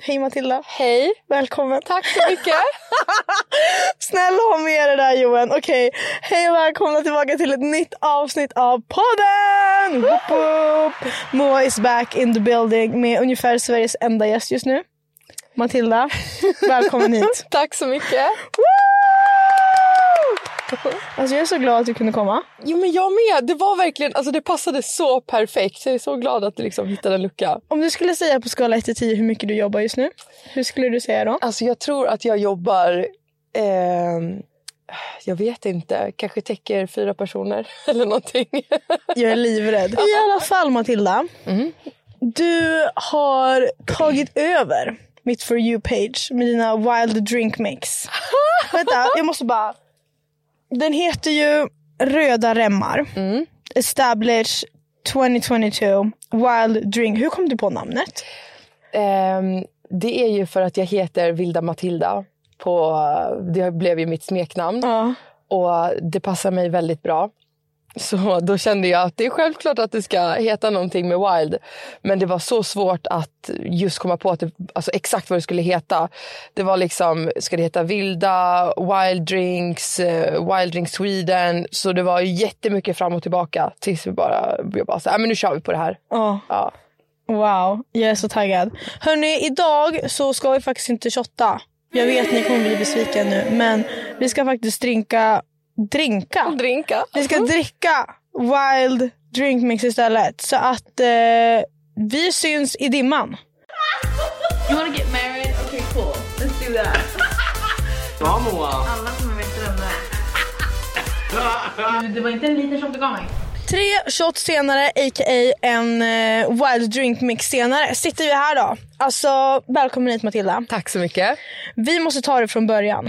Hej Matilda. Hej. Välkommen. Tack så mycket. Snälla ha med det där Johan. Okej, hej och välkomna tillbaka till ett nytt avsnitt av podden! Woop woop. Moa is back in the building med ungefär Sveriges enda gäst just nu. Matilda, välkommen hit. Tack så mycket. Alltså jag är så glad att du kunde komma. Jo men jag med. Det var verkligen, alltså det passade så perfekt. Jag är så glad att du liksom hittade en lucka. Om du skulle säga på skala 1 till 10 hur mycket du jobbar just nu, hur skulle du säga då? Alltså jag tror att jag jobbar, ehm, jag vet inte, kanske täcker fyra personer eller någonting. Jag är livrädd. I alla fall Matilda. Du har tagit över mitt For You-page med dina Wild Drink Mix. Vänta, jag måste bara. Den heter ju Röda remmar. Establish 2022 Wild Drink. Hur kom du på namnet? Ehm, det är ju för att jag heter Vilda Matilda. På, det blev ju mitt smeknamn. Ja. Och det passar mig väldigt bra. Så då kände jag att det är självklart att det ska heta någonting med wild. Men det var så svårt att just komma på att det, alltså exakt vad det skulle heta. Det var liksom, ska det heta vilda, wild drinks, eh, wild drink Sweden. Så det var jättemycket fram och tillbaka tills vi bara, vi bara så, här, men nu kör vi på det här. Ja. Ja. Wow, jag är så taggad. Hörni, idag så ska vi faktiskt inte shotta. Jag vet ni kommer bli besvikna nu, men vi ska faktiskt drinka, drinka. Drinka. Vi ska dricka wild drink mix istället. Så att eh, vi syns i dimman. You wanna get married? Okay, cool. Let's do that. Ja Moa. Alla kommer veta vem det är. Det var inte en liten shot du gav mig. Tre shots senare, a.k.a. en eh, wild drink mix senare, sitter vi här då. Alltså, välkommen hit Matilda. Tack så mycket. Vi måste ta det från början.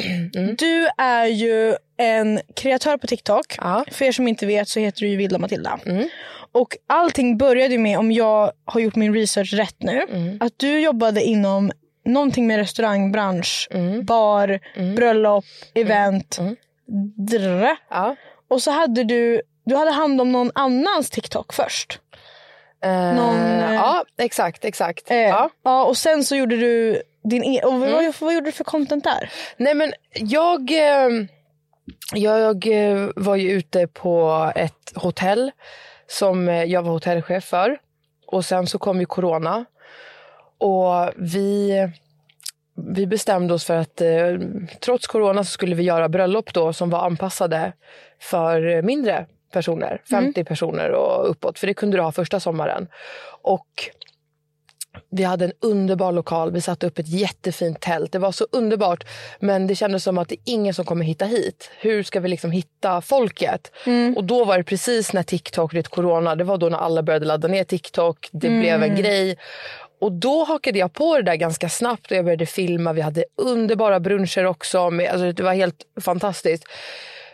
Du är ju en kreatör på TikTok. Ja. För er som inte vet så heter du ju Vilda Matilda. Och allting började med, om jag har gjort min research rätt nu, att du jobbade inom någonting med restaurangbransch, bar, bröllop, event. Drr. Ja. Och så hade du, du hade hand om någon annans TikTok först. Eh, Någon, eh, ja, exakt, exakt. Eh, Ja. ja, och sen så gjorde du din e- och vad, vad gjorde du för content där? Nej men jag, eh, jag eh, var ju ute på ett hotell som eh, jag var hotellchef för. Och sen så kom ju corona. Och vi, vi bestämde oss för att eh, trots corona så skulle vi göra bröllop då som var anpassade för mindre personer. 50 personer och uppåt. För det kunde du ha första sommaren. Och vi hade en underbar lokal. Vi satte upp ett jättefint tält. Det var så underbart. Men det kändes som att det är ingen som kommer hitta hit. Hur ska vi liksom hitta folket? Och då var det precis när TikTok, det corona, det var då när alla började ladda ner TikTok. Det blev en grej. Och då hakade jag på det där ganska snabbt och jag började filma. Vi hade underbara bruncher också. Med, alltså det var helt fantastiskt.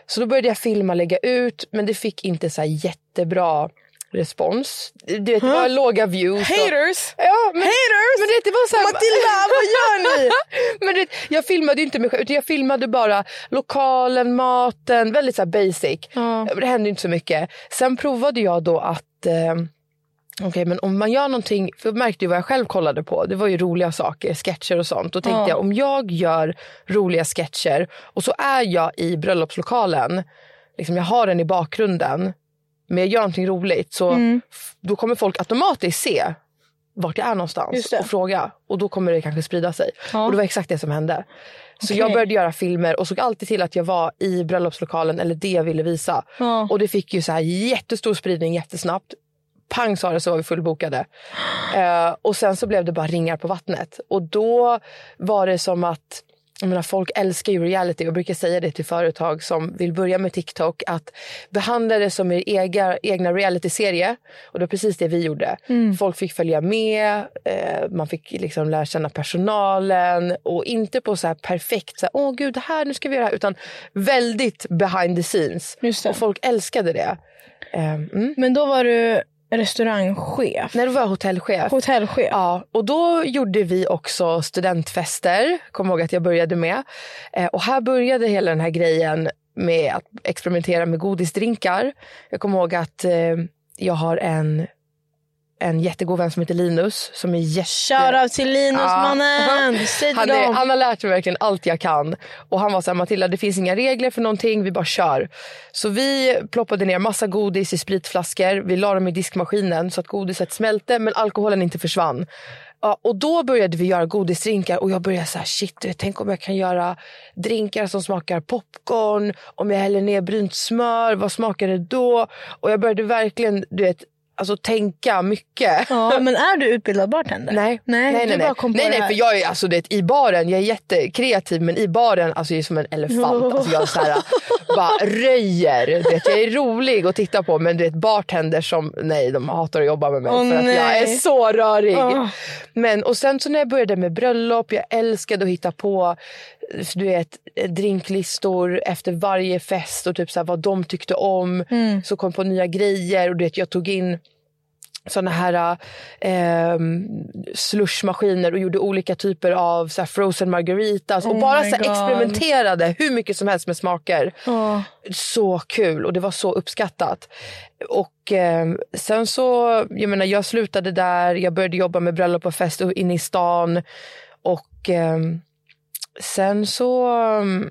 Så då började jag filma, lägga ut, men det fick inte så jättebra respons. Du vet, det var låga views. och- Haters! Ja, men, Haters! Men det, det var så här, Matilda, vad gör ni? men det, jag filmade inte mig själv, utan jag filmade bara lokalen, maten, väldigt så basic. Ja. Det hände inte så mycket. Sen provade jag då att eh, Okej, men om man gör någonting, för jag märkte ju vad jag själv kollade på. Det var ju roliga saker, sketcher och sånt. Då tänkte Ja. jag, om jag gör roliga sketcher och så är jag i bröllopslokalen, liksom jag har den i bakgrunden, men jag gör någonting roligt, så Mm. då kommer folk automatiskt se vart jag är någonstans och fråga. Och då kommer det kanske sprida sig. Ja. Och det var exakt det som hände. Så Okej. jag började göra filmer och såg alltid till att jag var i bröllopslokalen eller det jag ville visa. Ja. Och det fick ju så här jättestor spridning jättesnabbt. Pang sa det så var vi fullbokade. Eh, och sen så blev det bara ringar på vattnet. Och då var det som att jag menar, folk älskar ju reality och brukar säga det till företag som vill börja med TikTok att behandla det som er ega, egna realityserie. Och det var precis det vi gjorde. Folk fick följa med, eh, man fick liksom lära känna personalen och inte på så här perfekt, så här, åh gud, det här, nu ska vi göra det här, utan väldigt behind the scenes. Och folk älskade det. Eh, mm. Men då var du restaurangchef. När du var hotellchef. Hotellchef. Ja, och då gjorde vi också studentfester, kommer ihåg att jag började med. Eh, och här började hela den här grejen med att experimentera med godisdrinkar. Jag kommer ihåg att eh, jag har en, en jättegod vän som heter Linus som är jätte... Shoutout till Linus Ja. mannen. Säg Han, är, han har lärt mig verkligen allt jag kan. Och han var så här, Matilda det finns inga regler för någonting, vi bara kör. Så vi ploppade ner massa godis i spritflaskor, vi la dem i diskmaskinen så att godiset smälte men alkoholen inte försvann. Ja, och då började vi göra godisdrinkar och jag började så här, shit, tänk om jag kan göra drinkar som smakar popcorn, om jag häller ner brynt smör, vad smakar det då? Och jag började verkligen, du vet, alltså tänka mycket. Ja, men är du utbildad bartender? Nej, nej, nej, nej, nej. nej, det nej för jag är alltså det, i baren, jag är jättekreativ men i baren, alltså jag är som en elefant. Alltså jag så här, bara röjer. Du vet, jag är rolig att titta på men du vet bartender som, nej de hatar att jobba med mig Åh, för att jag nej. är så rörig. Åh. Men och sen så när jag började med bröllop, jag älskade att hitta på du vet, drinklistor efter varje fest och typ så här, vad de tyckte om. Mm. Så kom på nya grejer och du vet, jag tog in såna här eh, slushmaskiner och gjorde olika typer av så här, frozen margaritas och Oh bara my så experimenterade hur mycket som helst med smaker. Åh. Så kul och det var så uppskattat. Och eh, sen så, jag menar jag slutade där, jag började jobba med bröllop och fest inne i stan och eh, sen så um,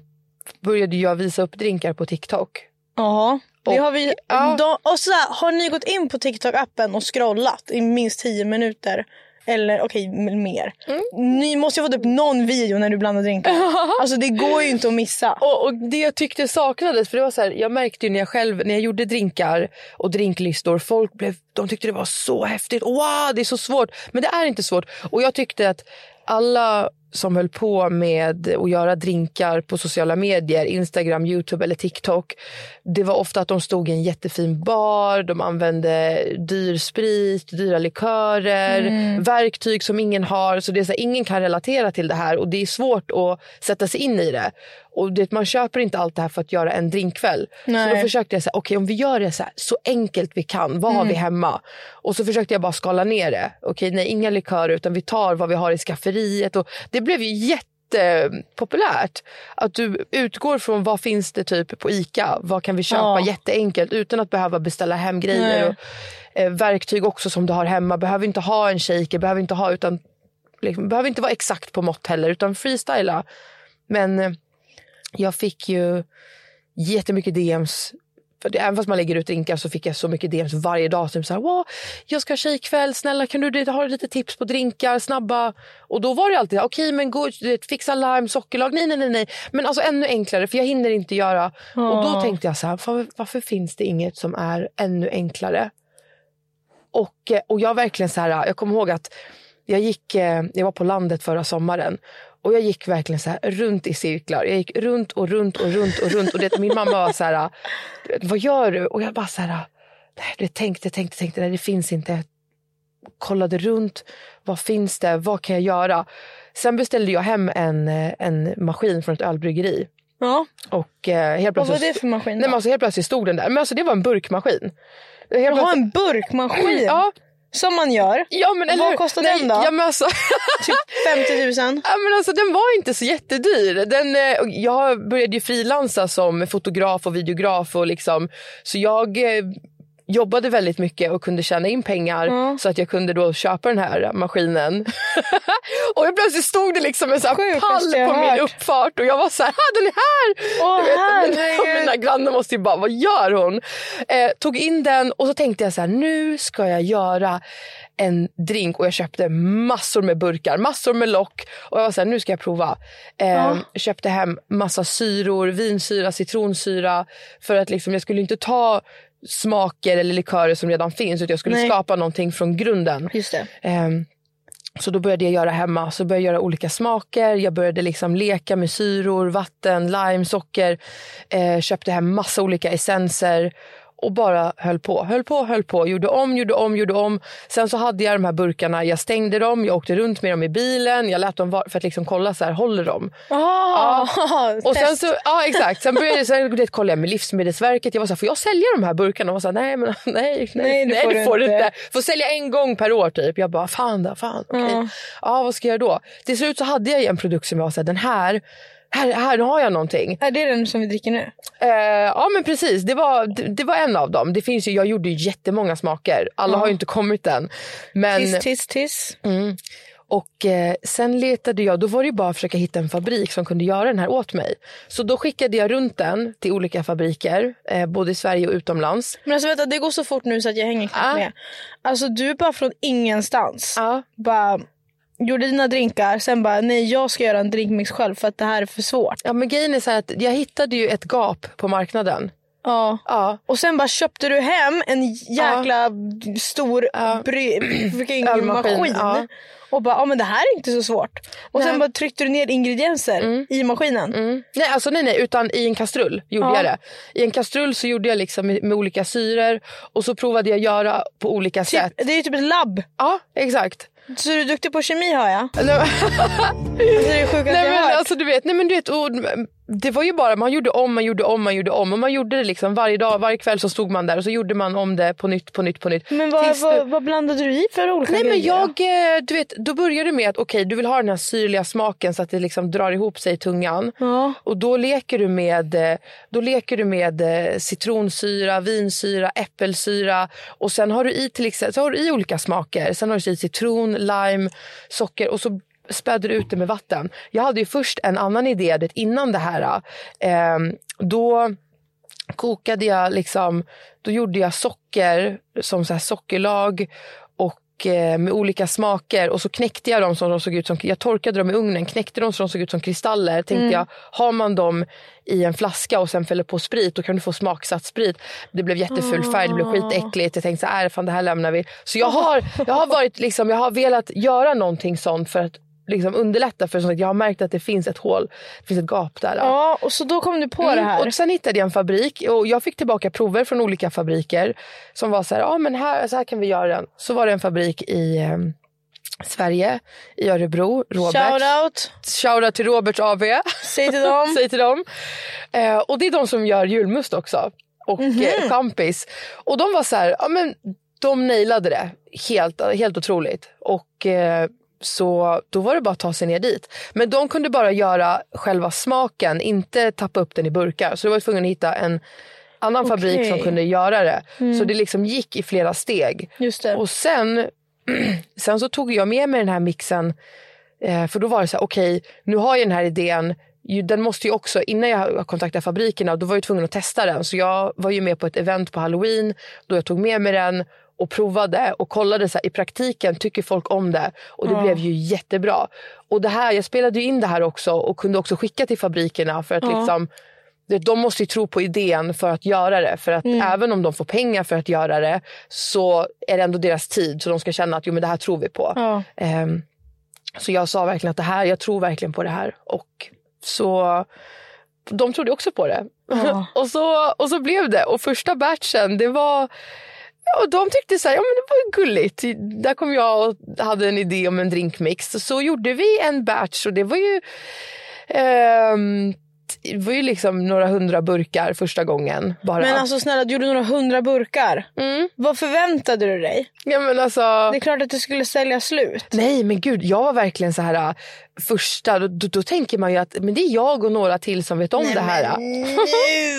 började jag visa upp drinkar på TikTok. Ja. Det Och- har vi, ja. de, och så här, har ni gått in på TikTok-appen och scrollat i minst 10 minuter? Eller okej, m- mer. Mm. Ni måste ju ha fått upp någon video när du blandar drinkar. alltså det går ju inte att missa. Och, och det jag tyckte saknades, för det var så här, jag märkte ju när jag själv, när jag gjorde drinkar och drinklistor, folk blev, de tyckte det var så häftigt. Wow, det är så svårt. Men det är inte svårt. Och jag tyckte att alla som höll på med att göra drinkar på sociala medier, Instagram, Youtube eller TikTok. Det var ofta att de stod i en jättefin bar, de använde dyr sprit, dyra likörer, verktyg som ingen har. Så det är så här, ingen kan relatera till det här och det är svårt att sätta sig in i det. Och det, man köper inte allt det här för att göra en drinkkväll. Så Nej. då försökte jag säga, okej om vi gör det så, här, så enkelt vi kan, vad har vi hemma? Och så försökte jag bara skala ner det. Okej, nej inga likörer utan vi tar vad vi har i skafferiet. Och det blev ju jättepopulärt. Att du utgår från vad finns det typ på ICA, vad kan vi köpa Ja. jätteenkelt utan att behöva beställa hem grejer. Och, eh, verktyg också som du har hemma, behöver inte ha en shaker, behöver inte ha utan liksom, behöver inte vara exakt på mått heller utan freestyla. Men eh, jag fick ju jättemycket DMs. För det, även fast man lägger ut drinkar så fick jag så mycket DMs varje dag. Typ så här, wow, jag ska ha tjejkväll, snälla kan du ha lite tips på drinkar, snabba. Och då var det alltid, okej men gå, fixa lime, sockerlag, nej nej nej. nej. Men alltså ännu enklare för jag hinner inte göra. Och då tänkte jag så här, varför, varför finns det inget som är ännu enklare? Och, eh, och jag verkligen så här, jag kommer ihåg att jag gick, eh, jag var på landet förra sommaren och jag gick verkligen så här runt i cirklar. Jag gick runt och runt och runt och runt och det, min mamma var så här, vad gör du? Och jag bara så här, nej, det tänkte, tänkte, tänkte, nej det finns inte. Kollade runt, vad finns det, vad kan jag göra? Sen beställde jag hem en, eh, en maskin från ett ölbryggeri. Ja. Och eh, helt Vad var plötsligt, det för maskin? nej, då? men alltså, helt plötsligt stod den där. Men alltså det var en burkmaskin. Helt Jag plötsligt- en burkmaskin Ja, som man gör. Ja, men, eller Vad Nej, den då? Ja, men alltså, Typ 50 000. ja, men alltså, den var inte så jättedyr. Den, eh, jag började ju frilansa som fotograf och videograf. Och liksom, så jag eh, jobbade väldigt mycket och kunde tjäna in pengar Ja. så att jag kunde då köpa den här maskinen. och jag plötsligt stod det liksom en så här Sjukaste pall på min uppfart och jag var så här, ah, den är här! Åh, Du vet, herregud. Mina grannar måste ju bara, vad gör hon? Eh, tog in den och så tänkte jag så här, nu ska jag göra en drink och jag köpte massor med burkar, massor med lock och jag var så här, nu ska jag prova. Eh, Ja. Köpte hem massa syror, vinsyra, citronsyra för att liksom, jag skulle inte ta smaker eller likörer som redan finns utan jag skulle Nej. skapa någonting från grunden. Just det. Ehm, Så då började jag göra hemma. Så började jag göra olika smaker. Jag började liksom leka med syror, vatten, lime, socker. Eh, köpte hem massa olika essenser och bara höll på, höll på, höll på. Gjorde om, gjorde om, gjorde om. Sen så hade jag de här burkarna, jag stängde dem, jag åkte runt med dem i bilen. Jag lät dem vara för att liksom kolla så här, håller de? Ah, Och sen så, ja exakt, sen började sen, det, kollade jag med Livsmedelsverket. Jag var så här, får jag sälja de här burkarna? De var så här, nej, men, nej, nej, nej, det får, du inte. Får sälja en gång per år typ. Jag bara, fan då, fan, okej. Ja, vad ska jag göra då? Till slut så hade jag en produkt som jag var så här, den här, här, här har jag någonting. Är det den som vi dricker nu? Eh, ja men precis, det var, det, det var en av dem. Det finns ju, jag gjorde ju jättemånga smaker. Alla har ju inte kommit än. Men, Tiss, tiss, tiss. Mm. Och eh, sen letade jag, då var det ju bara att försöka hitta en fabrik som kunde göra den här åt mig. Så då skickade jag runt den till olika fabriker, eh, både i Sverige och utomlands. Men alltså vänta, det går så fort nu så att jag hänger knappt Ja. med. Alltså du bara från ingenstans. Ja. Bara gjorde dina drinkar, sen bara nej jag ska göra en drinkmix själv för att det här är för svårt. Ja men grejen är så att jag hittade ju ett gap på marknaden. Ja. Ja. Och sen bara köpte du hem en jäkla stor Ja. freaking Ölmaskin, maskin. ja. Och bara, ja men det här är inte så svårt. Och Nej. sen bara tryckte du ner ingredienser i maskinen. Mm. Nej, alltså nej, nej, utan i en kastrull gjorde Ja. jag det. I en kastrull så gjorde jag liksom med, med olika syror och så provade jag göra på olika sätt. Typ, det är ju typ ett labb. Ja, exakt. Så du är duktig på kemi hör jag. Nej, Det är det sjukaste nej, jag men, hört. alltså, du vet, nej, men du vet, och, det var ju bara, man gjorde om, man gjorde om, man gjorde om. Och man gjorde det liksom varje dag, varje kväll så stod man där och så gjorde man om det på nytt, på nytt, på nytt. Men vad, Tills du- vad, vad blandade du i för olika Nej men grejer? jag, eh, du vet, då började du med att okej du vill ha den här syrliga smaken så att det liksom drar ihop sig i tungan. Ja. Och då leker du med, eh, då leker du med eh, citronsyra, vinsyra, äppelsyra och sen har du i till exempel, så har du i olika smaker. Sen har du i citron, lime, socker och så späder ut det med vatten. Jag hade ju först en annan idé det, innan det här. Eh, då kokade jag liksom, då gjorde jag socker som så här sockerlag och eh, med olika smaker och så knäckte jag dem så de såg ut som, jag torkade dem i ugnen, knäckte dem så de såg ut som kristaller. Tänkte jag, har man dem i en flaska och sen fäller på sprit då kan du få smaksatt sprit. Det blev jätteful färg, det blev skitäckligt. Jag tänkte så här, "Äh, fan det här lämnar vi. Så jag har, jag har varit liksom, jag har velat göra någonting sånt för att liksom underlätta för som sagt, jag har märkt att det finns ett hål, det finns ett gap där. Ja, och så då kom du på det Mm, här. Och sen hittade jag en fabrik och jag fick tillbaka prover från olika fabriker som var så här, ja men här, så här kan vi göra den. Så var det en fabrik i eh, Sverige, i Örebro, Robert. Shout out, Shoutout till Roberts AB. säg till dem. Säg till dem. Eh, och det är de som gör julmust också. Och Mhm. eh, champis. Och de var så här, ja men de nailade det. Helt, helt otroligt. Och eh, så då var det bara att ta sig ner dit. Men de kunde bara göra själva smaken, inte tappa upp den i burkar. Så då var jag tvungen att hitta en annan fabrik som. Mm. kunde göra det. Så det liksom gick i flera steg. Och sen, sen så tog jag med mig den här mixen. Eh, för då var det så här, okej, nu har jag den här idén. Den måste ju också, innan jag kontaktade fabrikerna, då var jag tvungen att testa den. Så jag var ju med på ett event på halloween då jag tog med mig den och provade och kollade så här, i praktiken, tycker folk om det? Och det blev ju jättebra. Och det här, jag spelade ju in det här också och kunde också skicka till fabrikerna för att liksom det- de måste ju tro på idén för att göra det. För att även om de får pengar för att göra det så är det ändå deras tid. Så de ska känna att jo, men det här tror vi på. Ehm, så jag sa verkligen att det här, jag tror verkligen på det här. Och så de trodde också på det. Ja. och, så, och så blev det. Och första batchen, det var... Och de tyckte så här, ja men det var gulligt. Där kom jag och hade en idé om en drinkmix. Så gjorde vi en batch och det var ju... ehm, det var ju liksom några hundra burkar första gången. Bara. Men alltså snälla, du gjorde några hundra burkar. mm. Vad förväntade du dig? ja, men alltså... Det är klart att det skulle sälja slut. Nej men gud, jag var verkligen så här första, då, då, då tänker man ju att men det är jag och några till som vet om det här. äh. Nu,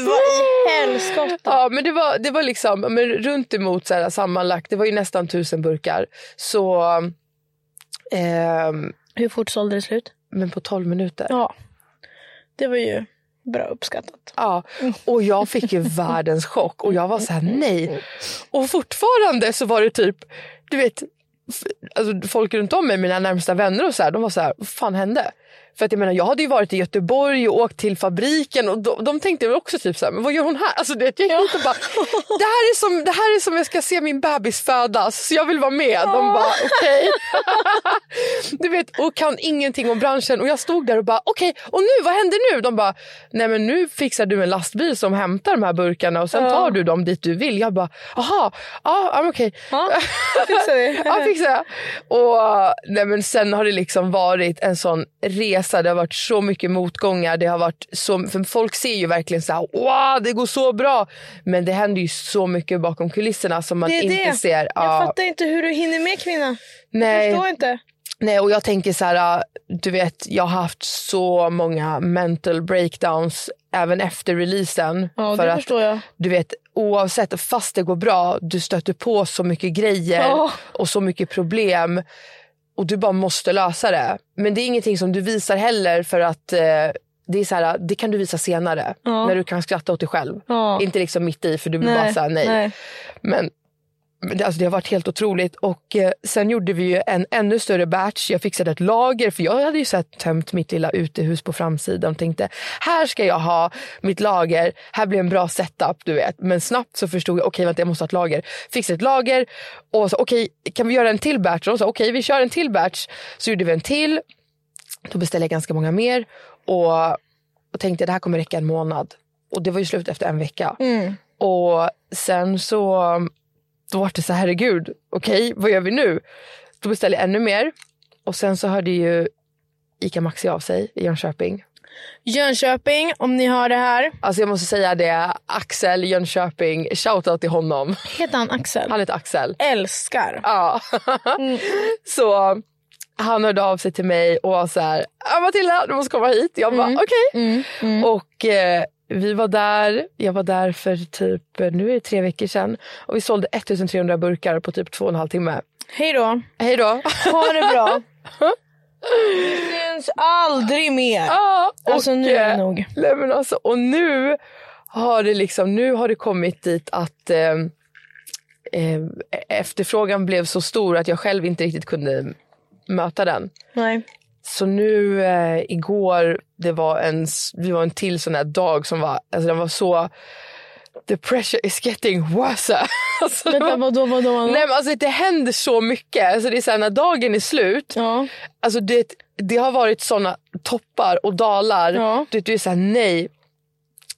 vad i helskotta. Ja men det var, det var liksom men runt emot så här, sammanlagt, det var ju nästan tusen burkar. Så, ehm, Hur fort sålde det slut? men på 12 minuter. Ja, det var ju bra uppskattat. Ja, och jag fick ju världens chock och jag var så här nej. Och fortfarande så var det typ, du vet, alltså folk runt om mig, mina närmsta vänner och så här, de var så här, vad fan hände? För att jag menar jag hade ju varit i Göteborg och åkt till fabriken och de, de tänkte väl också typ så här, men vad gör hon här? Alltså det, jag dit och bara, det här, är som, det här är som jag ska se min bebis födas så jag vill vara med. De bara okej. du vet och kan ingenting om branschen och jag stod där och bara okej och nu vad händer nu? De bara nej men nu fixar du en lastbil som hämtar de här burkarna och sen tar du dem dit du vill. Jag bara aha, ja ah, okej. Ja, fixar vi. Ja, fixar jag. Och nej, men sen har det liksom varit en sån resa. Det har varit så mycket motgångar. Det har varit så, för folk ser ju verkligen så här, wow, det går så bra. Men det händer ju så mycket bakom kulisserna som man Det är inte det. ser. Jag Ja, fattar inte hur du hinner med kvinna. nej, Förstår inte. nej, och jag tänker så här, du vet, jag har haft så många mental breakdowns även efter releasen. Ja, för att, förstår jag. du vet, oavsett, fast det går bra, du stöter på så mycket grejer Ja. och så mycket problem och du bara måste lösa det. Men det är ingenting som du visar heller för att eh, det är så här, det kan du visa senare Ja. när du kan skratta åt dig själv. Ja. Inte liksom mitt i för du blir Nej, bara såhär nej. nej. Men alltså det har varit helt otroligt. Och eh, Sen gjorde vi ju en ännu större batch. Jag fixade ett lager för jag hade ju sett tömt mitt lilla utehus på framsidan och tänkte här ska jag ha mitt lager. Här blir en bra setup du vet. Men snabbt så förstod jag okej vänta jag måste ha ett lager. Fixade ett lager och så okej kan vi göra en till batch? Och de sa okej vi kör en till batch. Så gjorde vi en till. Då beställde jag ganska många mer och, och tänkte det här kommer räcka en månad. Och det var ju slut efter en vecka. Mm. Och sen så då var det så här, herregud, okej, vad gör vi nu? Då beställde jag ännu mer. Och sen så hörde ju ICA Maxi av sig i Jönköping. Jönköping, om ni hör det här. Alltså jag måste säga det, Axel Jönköping, shoutout till honom. Heter han Axel? Han heter Axel. Älskar. Ja. så han hörde av sig till mig och var så här, ah, Matilda du måste komma hit. Jag bara okej. Mm. Och eh, vi var där, jag var där för typ, nu är det tre veckor sedan. Och vi sålde 1300 burkar på typ två och en halv timme. Hej då. Hej då. Ha det bra. Vi syns aldrig mer. Ja, Alltså och, nu är det eh, nog. Nej, men alltså, och nu har det liksom, nu har det kommit dit att eh, eh, efterfrågan blev så stor att jag själv inte riktigt kunde möta den. Nej. Så nu eh, igår, det var en, det var en till sån här dag som var, alltså den var så, the pressure is getting worse. alltså, det Vänta, vadå, vadå, vadå? Nej men alltså det händer så mycket. Alltså, det är så här, när dagen är slut, Ja. Alltså det, det har varit såna toppar och dalar. Ja. Du, du är såhär, nej.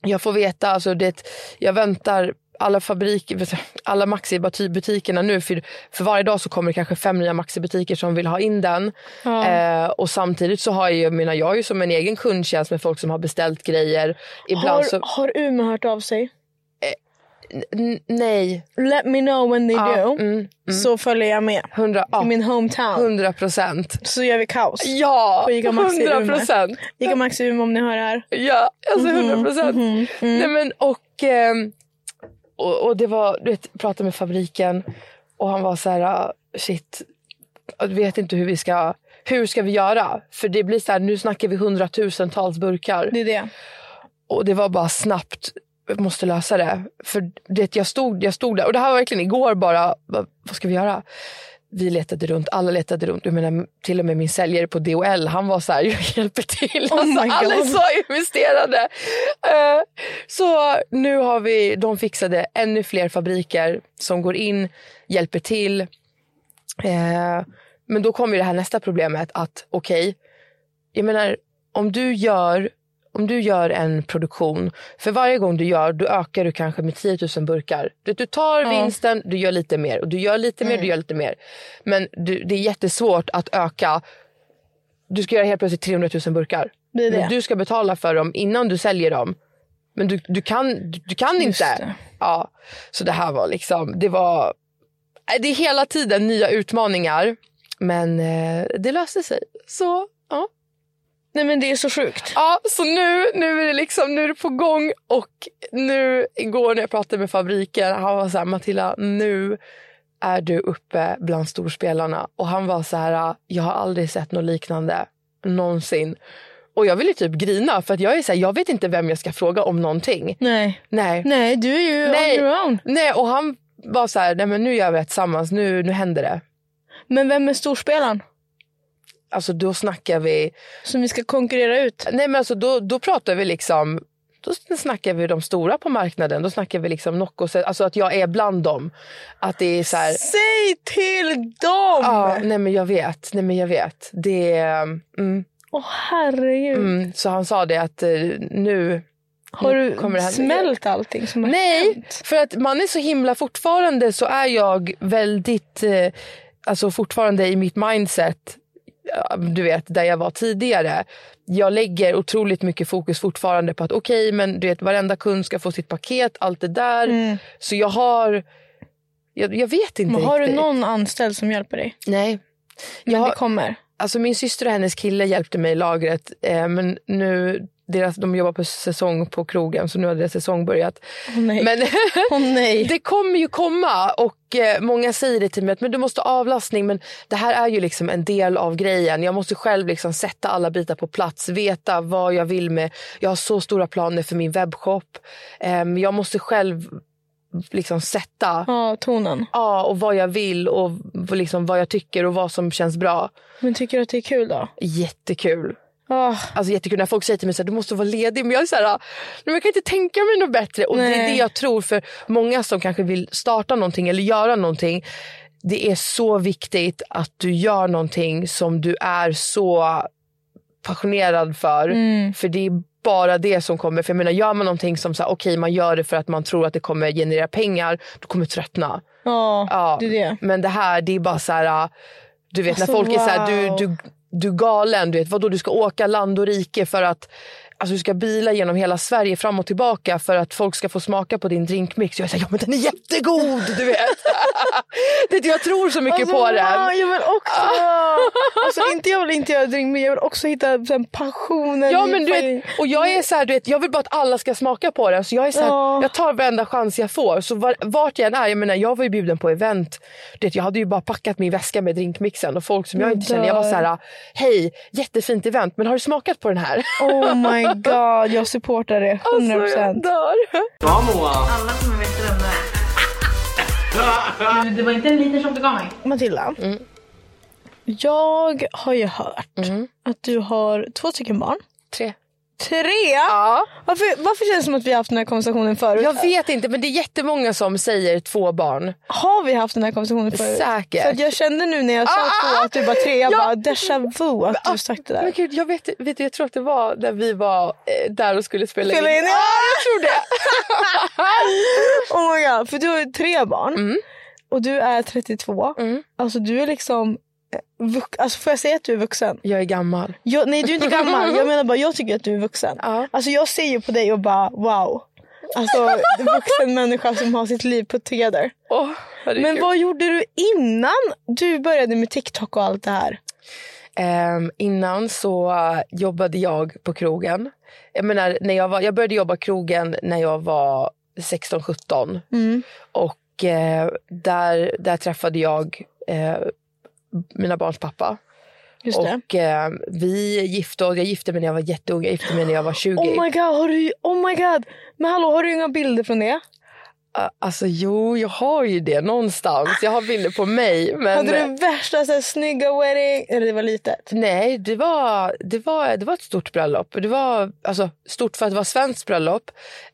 Jag får veta, alltså det, jag väntar alla fabriker, alla Maxi-butikerna nu. För, för varje dag så kommer det kanske fem nya Maxi-butiker som vill ha in den. Ja. Eh, och samtidigt så har jag, jag, menar, jag har ju som en egen kundtjänst med folk som har beställt grejer. Ibland Har, så, har Umeå hört av sig? n- nej. Let me know when they Ja, do. mm, Så följer jag med. hundra, I ja, min hometown. hundra procent. Så gör vi kaos. Ja, På Ica Maxi i hundra Umeå. procent. Ica Maxi Umeå om ni hör det här. Ja, alltså Mhm, hundra procent. Nej men och, ehm, och, och det var, du vet, pratade med fabriken och han var så här, ah, shit, jag vet inte hur vi ska, hur ska vi göra? För det blir så här, nu snackar vi hundratusentals burkar. Det är det. Och det var bara snabbt, vi måste lösa det. För det, jag, stod, jag stod där, och det här var verkligen igår bara, vad ska vi göra? Vi letade runt, alla letade runt. Jag menar, till och med min säljare på DHL, han var så här, jag hjälper till. Oh alltså, alla är så investerade. Eh, så nu har vi, de fixade ännu fler fabriker som går in, hjälper till. Eh, men då kommer det här nästa problemet att okej, jag menar om du gör om du gör en produktion, för varje gång du gör, då ökar du kanske med 10 000 burkar. Du, du tar vinsten, du gör lite mer och du gör lite mer, du gör lite mer. Men du, det är jättesvårt att öka. Du ska göra helt plötsligt 300 000 burkar. Det är det. Men du ska betala för dem innan du säljer dem. Men du, du kan, du, du kan Just inte. det. Ja, så det här var liksom, det var, det är hela tiden nya utmaningar. Men eh, det löste sig. Så ja. Nej men det är så sjukt. Ja, så nu, nu är det liksom, nu är det på gång och nu igår när jag pratade med fabriken, han var så här, Matilda, nu är du uppe bland storspelarna. Och han var så här, jag har aldrig sett något liknande någonsin. Och jag ville typ grina för att jag är så här, jag vet inte vem jag ska fråga om någonting. Nej. Nej. Nej, du är ju Nej. on your own. Nej, och han var så här, nej men nu gör vi det tillsammans, nu, nu händer det. Men vem är storspelaren? Alltså då snackar vi, Som vi ska konkurrera ut. nej men alltså då, då pratar vi liksom då snackar vi de stora på marknaden. Då snackar vi liksom Nocco, alltså att jag är bland dem. Att det är så här, Säg till dem! ja, nej men jag vet, nej men jag vet. Det är, mm, Åh herregud. mm, så han sa det att eh, nu Har nu du smält allting som har Nej, hänt? för att man är så himla fortfarande så är jag väldigt, eh, alltså fortfarande i mitt mindset, du vet där jag var tidigare. Jag lägger otroligt mycket fokus fortfarande på att okej men du vet varenda kund ska få sitt paket, allt det där. Så jag har, jag, jag vet inte Mm. Men har du riktigt. någon anställd som hjälper dig? Nej. Men Jag det kommer. alltså min syster och hennes kille hjälpte mig i lagret eh, men nu deras, de jobbar på säsong på krogen så nu har deras säsong börjat. Nej. Men nej. Det kommer ju komma och eh, många säger det till mig att men du måste ha avlastning men det här är ju liksom en del av grejen. Jag måste själv liksom sätta alla bitar på plats, veta vad jag vill med. Jag har så stora planer för min webbshop. Ehm, jag måste själv liksom sätta Ja, tonen. ja, och vad jag vill och liksom vad jag tycker och vad som känns bra. Men tycker du att det är kul då? Jättekul. Ah, Alltså jättekul när folk säger till mig att du måste vara ledig. Men jag är så här, "Nej, men jag kan inte tänka mig något bättre. Och det är Nej. det jag tror för många som kanske vill starta någonting eller göra någonting. Det är så viktigt att du gör någonting som du är så passionerad för. Mm. För det är bara det som kommer. För jag menar, gör man någonting som så här, okej man gör det för att man tror att det kommer generera pengar. Du kommer tröttna. ja, Ja, det är det. Men det här det är bara så här. Du vet Alltså, när folk är så här, wow. du, du, du är galen. Du vet vadå du ska åka land och rike för att Alltså du ska bila genom hela Sverige fram och tillbaka för att folk ska få smaka på din drinkmix. Jag såhär, ja men den är jättegod! Du vet. det, jag tror så mycket Alltså, på den. jag vill också... alltså, inte jag vill inte göra drink, men jag vill också hitta sen, passionen. Ja men du vet, och jag är så här, du vet, jag vill bara att alla ska smaka på den. Så jag är så här, Ja. jag tar varenda chans jag får. Så var, vart jag än är, jag menar jag var ju bjuden på event. Du vet, jag hade ju bara packat min väska med drinkmixen och folk som jag inte känner. Jag var så här, hej jättefint event men har du smakat på den här? Oh my god, jag supportar det. 100%. Alltså jag dör. Bra Moa! Alla kommer veta vem det är. Det var inte en liter som du gav mig. Matilda. Mm. Jag har ju hört att du har två stycken barn. Tre. Tre? Ja. Varför, varför känns det som att vi har haft den här konversationen förut? Jag vet inte men det är jättemånga som säger två barn. Har vi haft den här konversationen förut? Säkert. För jag kände nu när jag sa Ah, ah, två att du bara tre. Jag Ja. bara déjà vu att du sagt det Men där. gud, jag vet, vet du, jag tror att det var när vi var eh, där och skulle spela, Spela in, Ja, ja. jag tror det. Oh my god, för du har ju tre barn. Mm. Och du är 32. Mm. Alltså du är liksom... alltså får jag säga att du är vuxen? Jag är gammal. Jag, nej du är inte gammal. Jag menar bara jag tycker att du är vuxen. Ja. Alltså jag ser ju på dig och bara wow. Alltså en vuxen människa som har sitt liv put together. Herregud. Men vad gjorde du innan du började med TikTok och allt det här? Ehm, innan så jobbade jag på krogen. Jag, menar, när jag, var, jag började jobba krogen när jag var 16-17. Mm. Och eh, där, där träffade jag eh, mina barns pappa. Just. Och eh, vi gifte oss. Jag gifte mig när jag var jätteung. Jag gifte mig när jag var 20. Oh my god, har du, oh my god. Men hallå, har du inga bilder från det? Alltså jo, jag har ju det någonstans. Jag har bilder på mig. Men... Hade du värsta så här, snygga wedding? Eller det var litet? Nej, det var, det, var, det var ett stort bröllop. Det var alltså, stort för att det var svenskt bröllop.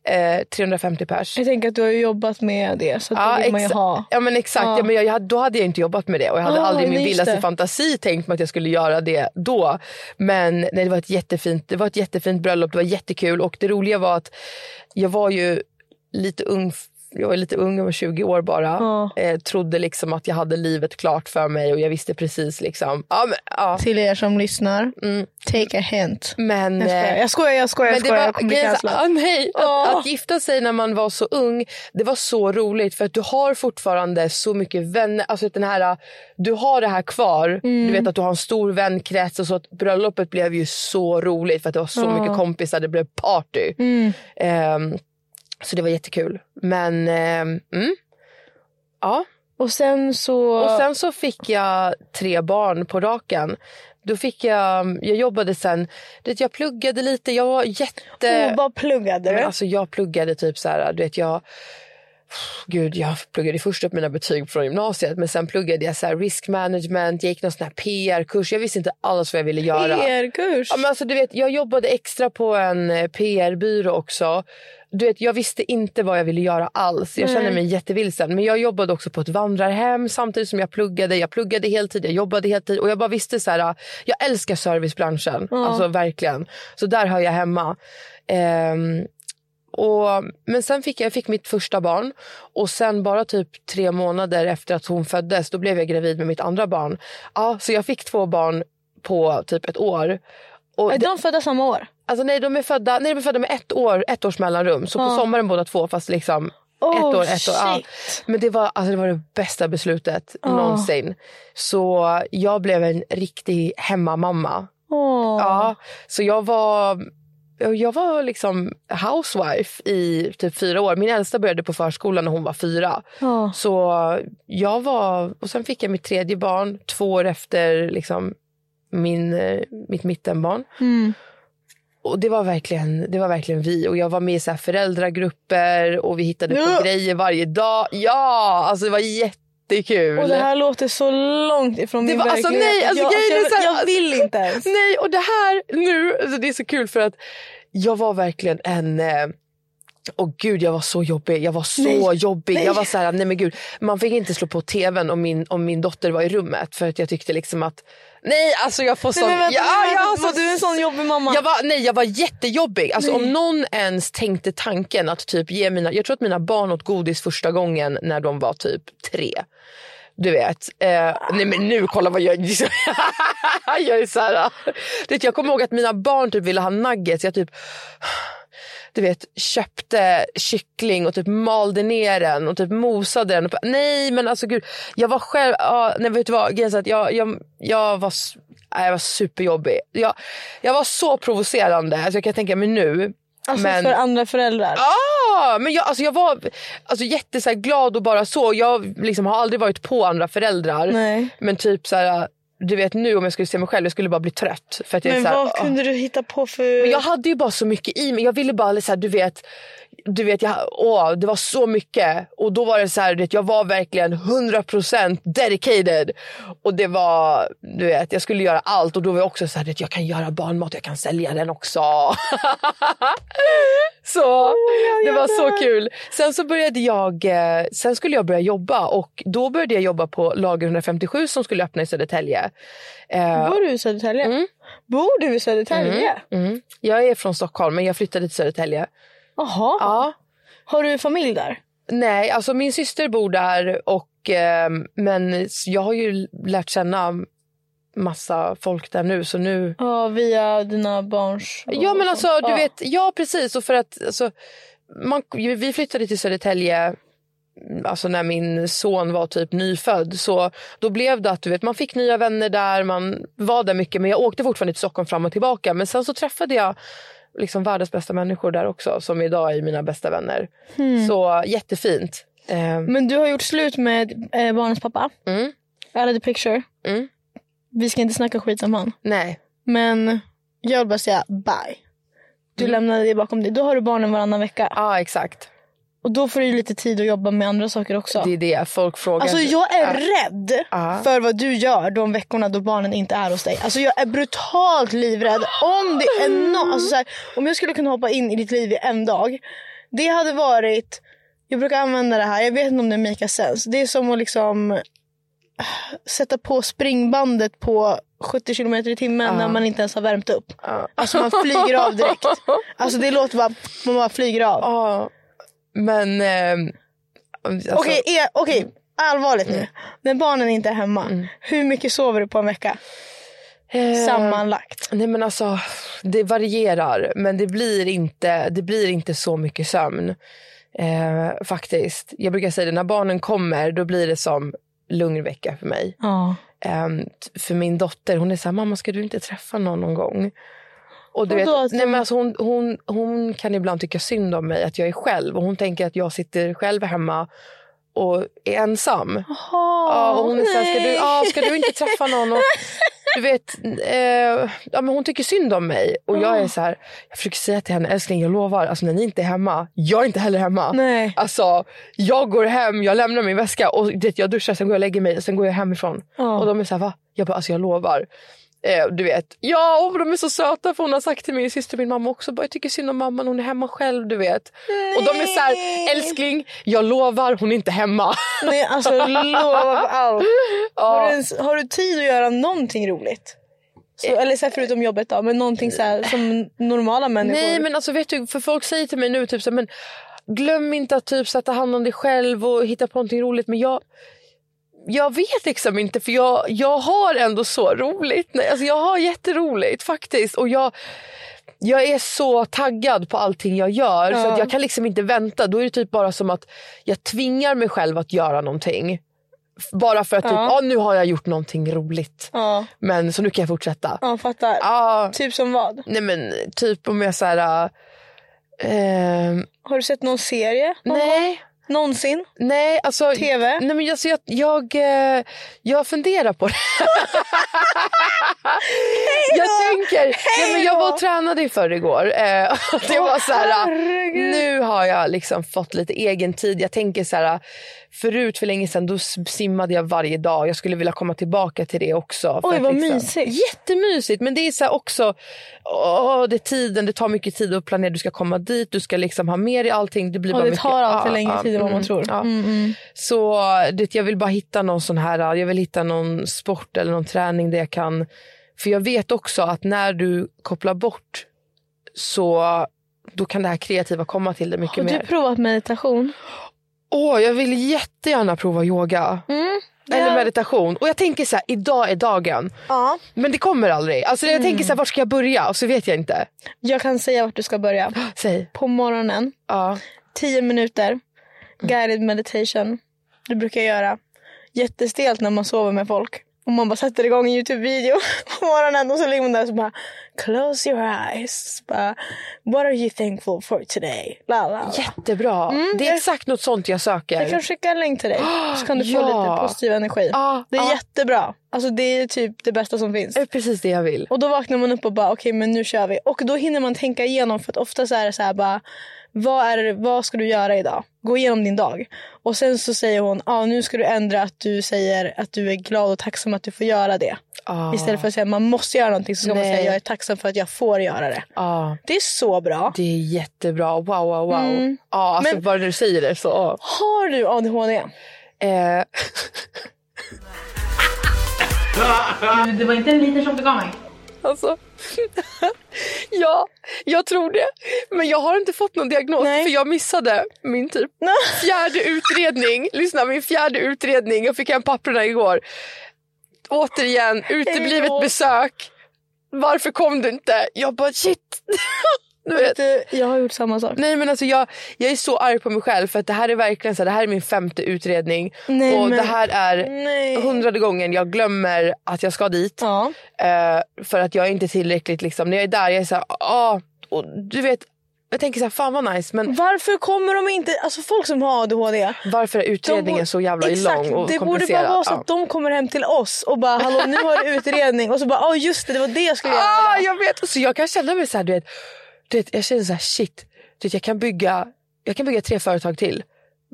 Eh, 350 pers. Jag tänker att du har jobbat med det så Ja, det vill man ju ha. Ja men exakt, Ja. ja. men jag, jag, då hade jag inte jobbat med det och jag hade Ah, aldrig i min vildaste fantasi tänkt mig att jag skulle göra det då. Men nej, det, var ett jättefint, det var ett jättefint bröllop, det var jättekul och det roliga var att jag var ju lite ung jag var lite ung, jag var 20 år bara. Ja. Eh, trodde liksom att jag hade livet klart för mig och jag visste precis liksom. Ja, men, ja. Till er som lyssnar, Mm. take a hint. men, Jag skojar, eh, jag skojar, jag skojar. Jag, men det skojar. var, jag kommer bli ah, nej, att, att gifta sig när man var så ung, det var så roligt för att du har fortfarande så mycket vänner. Alltså den här, du har det här kvar. Mm. Du vet att du har en stor vänkrets och så att bröllopet blev ju så roligt för att det var så Ja. mycket kompisar, det blev party. Mm. Ehm, så det var jättekul. Men ehm, mm, ja. Och sen så... Och sen så fick jag tre barn på raken. Då fick jag, jag jobbade sen, jag pluggade lite, jag var jätte... oh, vad pluggade du? Men alltså jag pluggade typ så här, du vet jag Gud, jag pluggade först upp mina betyg från gymnasiet men sen pluggade jag så här risk management, jag gick någon sån här PR-kurs. Jag visste inte alls vad jag ville göra. PR-kurs. Ja, men alltså, du vet, jag jobbade extra på en eh, PR-byrå också. Du vet, jag visste inte vad jag ville göra alls. Jag kände mig jättevilsen. Men jag jobbade också på ett vandrarhem samtidigt som jag pluggade. Jag pluggade heltid, jag jobbade heltid. Och jag bara visste så här, jag älskar servicebranschen. Alltså verkligen. Så där hör jag hemma. Ehm, och, men sen fick jag, jag fick mitt första barn och sen bara typ tre månader efter att hon föddes då blev jag gravid med mitt andra barn. Ja, så jag fick två barn på typ ett år. Och är det, de födda samma år? alltså nej, de är födda, nej, de är födda med ett, år, ett års mellanrum. Så på Ja. sommaren båda två fast liksom Oh, ett år, ett år. Ja. Men det var, alltså det var det bästa beslutet Ja. någonsin. Så jag blev en riktig hemmamamma. Åh. Ja, så jag var, jag var liksom housewife i typ fyra år. Min äldsta började på förskolan när hon var fyra. Ja. Så jag var, och sen fick jag mitt tredje barn två år efter liksom min, eh, mitt mittenbarn. Mm. Och det var, verkligen, det var verkligen vi. Och jag var med i så här föräldragrupper och vi hittade Ja. på grejer varje dag. Ja, alltså det var jättekul. Och det här låter så långt ifrån Det min var- alltså, verklighet. nej, alltså, jag, jag, här- jag vill inte ens. Nej, och det här nu, alltså det är så kul för att jag var verkligen en... Eh, Åh gud, jag var så jobbig. Jag var så Nej, jobbig. nej. Jag var så här, nej men gud. Man fick inte slå på tvn om min, om min dotter var i rummet för att jag tyckte liksom att nej, alltså jag får sån... Nej, vänta, ja, vänta, jag har var så- du en sån jobbig mamma? jag var, nej, jag var jättejobbig. Alltså, om någon ens tänkte tanken att typ ge mina... Jag tror att mina barn åt godis första gången när de var typ tre. Du vet. Eh, nej men nu, kolla vad jag... jag är så här... Vet, jag kommer ihåg att mina barn typ ville ha nuggets. Jag typ... Du vet, köpte kyckling och typ malde ner den och typ mosade den. Och, nej men alltså gud, jag var själv, ja, nej vet du vad, jag, jag, jag var jag var superjobbig. Jag, jag var så provocerande, alltså jag kan tänka mig nu. alltså men, för andra föräldrar. ah, men jag, alltså jag var alltså jätte så här, glad och bara så. Jag liksom har aldrig varit på andra föräldrar. Nej. Men typ så här, du vet nu om jag skulle se mig själv, jag skulle bara bli trött. För att jag är Men så här, vad kunde du hitta på för... Men jag hade ju bara så mycket i mig. Jag ville bara, så här, du vet, du vet jag, åh, det var så mycket. Och då var det så här, jag var verkligen 100% dedicated. Och det var, du vet, jag skulle göra allt. Och då var jag också så här, jag kan göra barnmat, jag kan sälja den också. så det var så kul. Sen så började jag, eh, sen skulle jag börja jobba. Och då började jag jobba på Lager 157 som skulle öppna i Södertälje. Eh, Bor du i Södertälje? Mm. Bor du i Södertälje? mm. Jag är från Stockholm men jag flyttade till Södertälje. Jaha. Ja. Har du familj där? Nej, alltså min syster bor där och eh, men jag har ju lärt känna massa folk där nu så nu Ja, via dina barns... Ja men alltså du Ja. vet, ja precis och för att alltså, man, vi flyttade till Södertälje Alltså när min son var typ nyfödd så då blev det att du vet, man fick nya vänner där, man var där mycket men jag åkte fortfarande till Stockholm fram och tillbaka men sen så träffade jag liksom världens bästa människor där också som idag är mina bästa vänner. Så jättefint. Eh, Men du har gjort slut med eh, barnens pappa. mm, Out of the picture. mm, Vi ska inte snacka skit om han. nej. Men jag vill bara säga bye. Du lämnade det bakom dig. Då har du barnen varannan vecka. Ja exakt. Och då får du lite tid att jobba med andra saker också. Det är det folk frågar. Alltså jag är rädd Ja. för vad du gör de veckorna då barnen inte är hos dig. Alltså jag är brutalt livrädd. Om det är nå- alltså så här, om jag skulle kunna hoppa in i ditt liv i en dag. Det hade varit, jag brukar använda det här, jag vet inte om det make sense. Det är som att liksom äh, sätta på springbandet på 70 km i timmen när man inte ens har värmt upp. Ja. Alltså man flyger av direkt. Alltså det låter bara, man bara flyger av. Men... alltså, Okej, e- okej. allvarligt nu. När barnen inte är hemma, hur mycket sover du på en vecka? eh, Sammanlagt. Nej men alltså, det varierar. Men det blir inte, det blir inte så mycket sömn. Eh, faktiskt. Jag brukar säga det, när barnen kommer då blir det som lugn för mig. Ehm, t- för min dotter, hon är så här, mamma ska du inte träffa någon någon gång? Och du vet, Vadå, att nej, men alltså hon, hon, hon kan ibland tycka synd om mig att jag är själv och hon tänker att jag sitter själv hemma och är ensam. Ja, och hon är så här, ska du, ja, ska du inte träffa någon? Och, du vet, eh, ja, men hon tycker synd om mig. Och jag är så här, jag försöker säga till henne, älskling jag lovar, alltså när ni inte är hemma, jag är inte heller hemma. Nej. Alltså jag går hem, jag lämnar min väska och du vet, jag duschar, sen går jag och lägger mig och sen går jag hemifrån. Ja. Och de är så här, va? Jag bara, alltså jag lovar. Eh, du vet, ja och de är så söta för hon har sagt till min syster och min mamma också, bara, jag tycker synd om mamman, hon är hemma själv du vet. Och de är så här, älskling jag lovar hon är inte hemma. Nej, alltså lova allt. Har, Ja. du ens, har du tid att göra någonting roligt? Så, eller så här, förutom jobbet då, men någonting så här, som normala människor. Nej men alltså vet du, för folk säger till mig nu typ så här, men glöm inte att typ så att ta hand om dig själv och hitta på någonting roligt. Men jag, jag vet liksom inte för jag, jag har ändå så roligt. Nej, alltså jag har jätteroligt faktiskt. Och jag, jag är så taggad på allting jag gör så Ja. att jag kan liksom inte vänta. Då är det typ bara som att jag tvingar mig själv att göra någonting. Bara för att typ, Ja. ah, nu har jag gjort någonting roligt. Ja, Men så nu kan jag fortsätta. ja fattar. Ah, Typ som vad? Nej men typ om jag så här... äh, ehm, Har du sett någon serie? någon gång? Någonsin? nej alltså. TV? Nej men alltså, jag, jag, eh, jag funderar på det. jag tänker, nej, men jag var och tränade i förrgår. Eh, det var så här, herregud. nu har jag liksom fått lite egen tid. Jag tänker så här, förut för länge sedan då simmade jag varje dag. Jag skulle vilja komma tillbaka till det också. för Oj, vad liksom, mysigt. Jättemysigt men det är så också, åh, det är tiden, det tar mycket tid att planera. Du ska komma dit, du ska liksom ha med dig allting. Det blir bara det mycket, tar alltid Ja, längre ja, tid än vad man mm, tror. ja. Mm, mm. Så det, jag vill bara hitta någon sån här, jag vill hitta någon sport eller någon träning där jag kan, för jag vet också att när du kopplar bort så då kan det här kreativa komma till dig mycket Har du mer. provat meditation? Åh, jag vill jättegärna prova yoga. Mm. Eller meditation. Och jag tänker så här, idag är dagen. Ja. Men det kommer aldrig. Alltså jag Mm. tänker så här, vart ska jag börja? Och så vet jag inte. Jag kan säga vart du ska börja. Säg. På morgonen, Ja. 10 minuter, guided meditation. Det brukar jag göra. Jättestelt när man sover med folk. Och man bara sätter igång en Youtube-video på morgonen och så ligger man där och så bara Close your eyes. Bara, What are you thankful for today? La, la, la. Jättebra. det är jag- exakt något sånt jag söker. Jag kan skicka en länk till dig så kan du få Ja. lite positiv energi. Ja, Det är ja. jättebra. Alltså det är typ det bästa som finns. Det är precis det jag vill. Och då vaknar man upp och bara okej men nu kör vi. Och då hinner man tänka igenom för att ofta så är det så här bara vad, är vad ska du göra idag? Gå igenom din dag. Och sen så säger hon ah, nu ska du ändra att du säger att du är glad och tacksam att du får göra det. Ja. Istället för att säga man måste göra någonting så ska man Nej. säga jag är tacksam för att jag får göra det. Ja, Det är så bra. det är jättebra. Wow, wow, wow. Mm. Ja, alltså Men- bara när du säger det så. Har du ADHD? Eh, Du, det var inte en liter som du gav mig. alltså. ja, jag tror det. Men jag har inte fått någon diagnos Nej. för jag missade min typ fjärde utredning. Lyssna, min fjärde utredning. Jag fick hem papperna igår. Återigen, uteblivet besök. Varför kom du inte? Jag bara shit. du vet. Jag har gjort samma sak. Nej men alltså jag, jag är så arg på mig själv för att det här är verkligen så här, det här är min femte utredning. Nej, och men- det här är Nej. hundrade gången jag glömmer att jag ska dit. Ja. Eh, för att jag är inte tillräckligt liksom, när jag är där jag är så här, ah, och du vet, jag tänker så här, fan vad nice men Varför kommer de inte, alltså folk som har ADHD. varför är utredningen bo- så jävla Exakt, lång och det borde komplicerad? bara vara så Ja. att de kommer hem till oss och bara hallå nu har du utredning och så bara oh, just det, det var det jag skulle Ah, göra. jag vet, så jag kan känna mig så här, du vet, du vet jag känner så här, shit, du vet, jag, kan bygga, jag kan bygga tre företag till.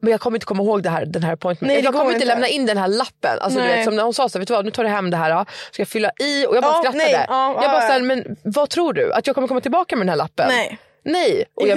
Men jag kommer inte komma ihåg det här, den här appointment. Nej, det jag kommer inte lämna in den här lappen. Alltså, du vet, som när hon sa så vet du vad, nu tar du hem det här. Ska jag fylla i? Och jag bara Ja, skrattade. nej, ja, jag bara ja, så här, ja. men vad tror du? Att jag kommer komma tillbaka med den här lappen? Nej. Nej. Och jag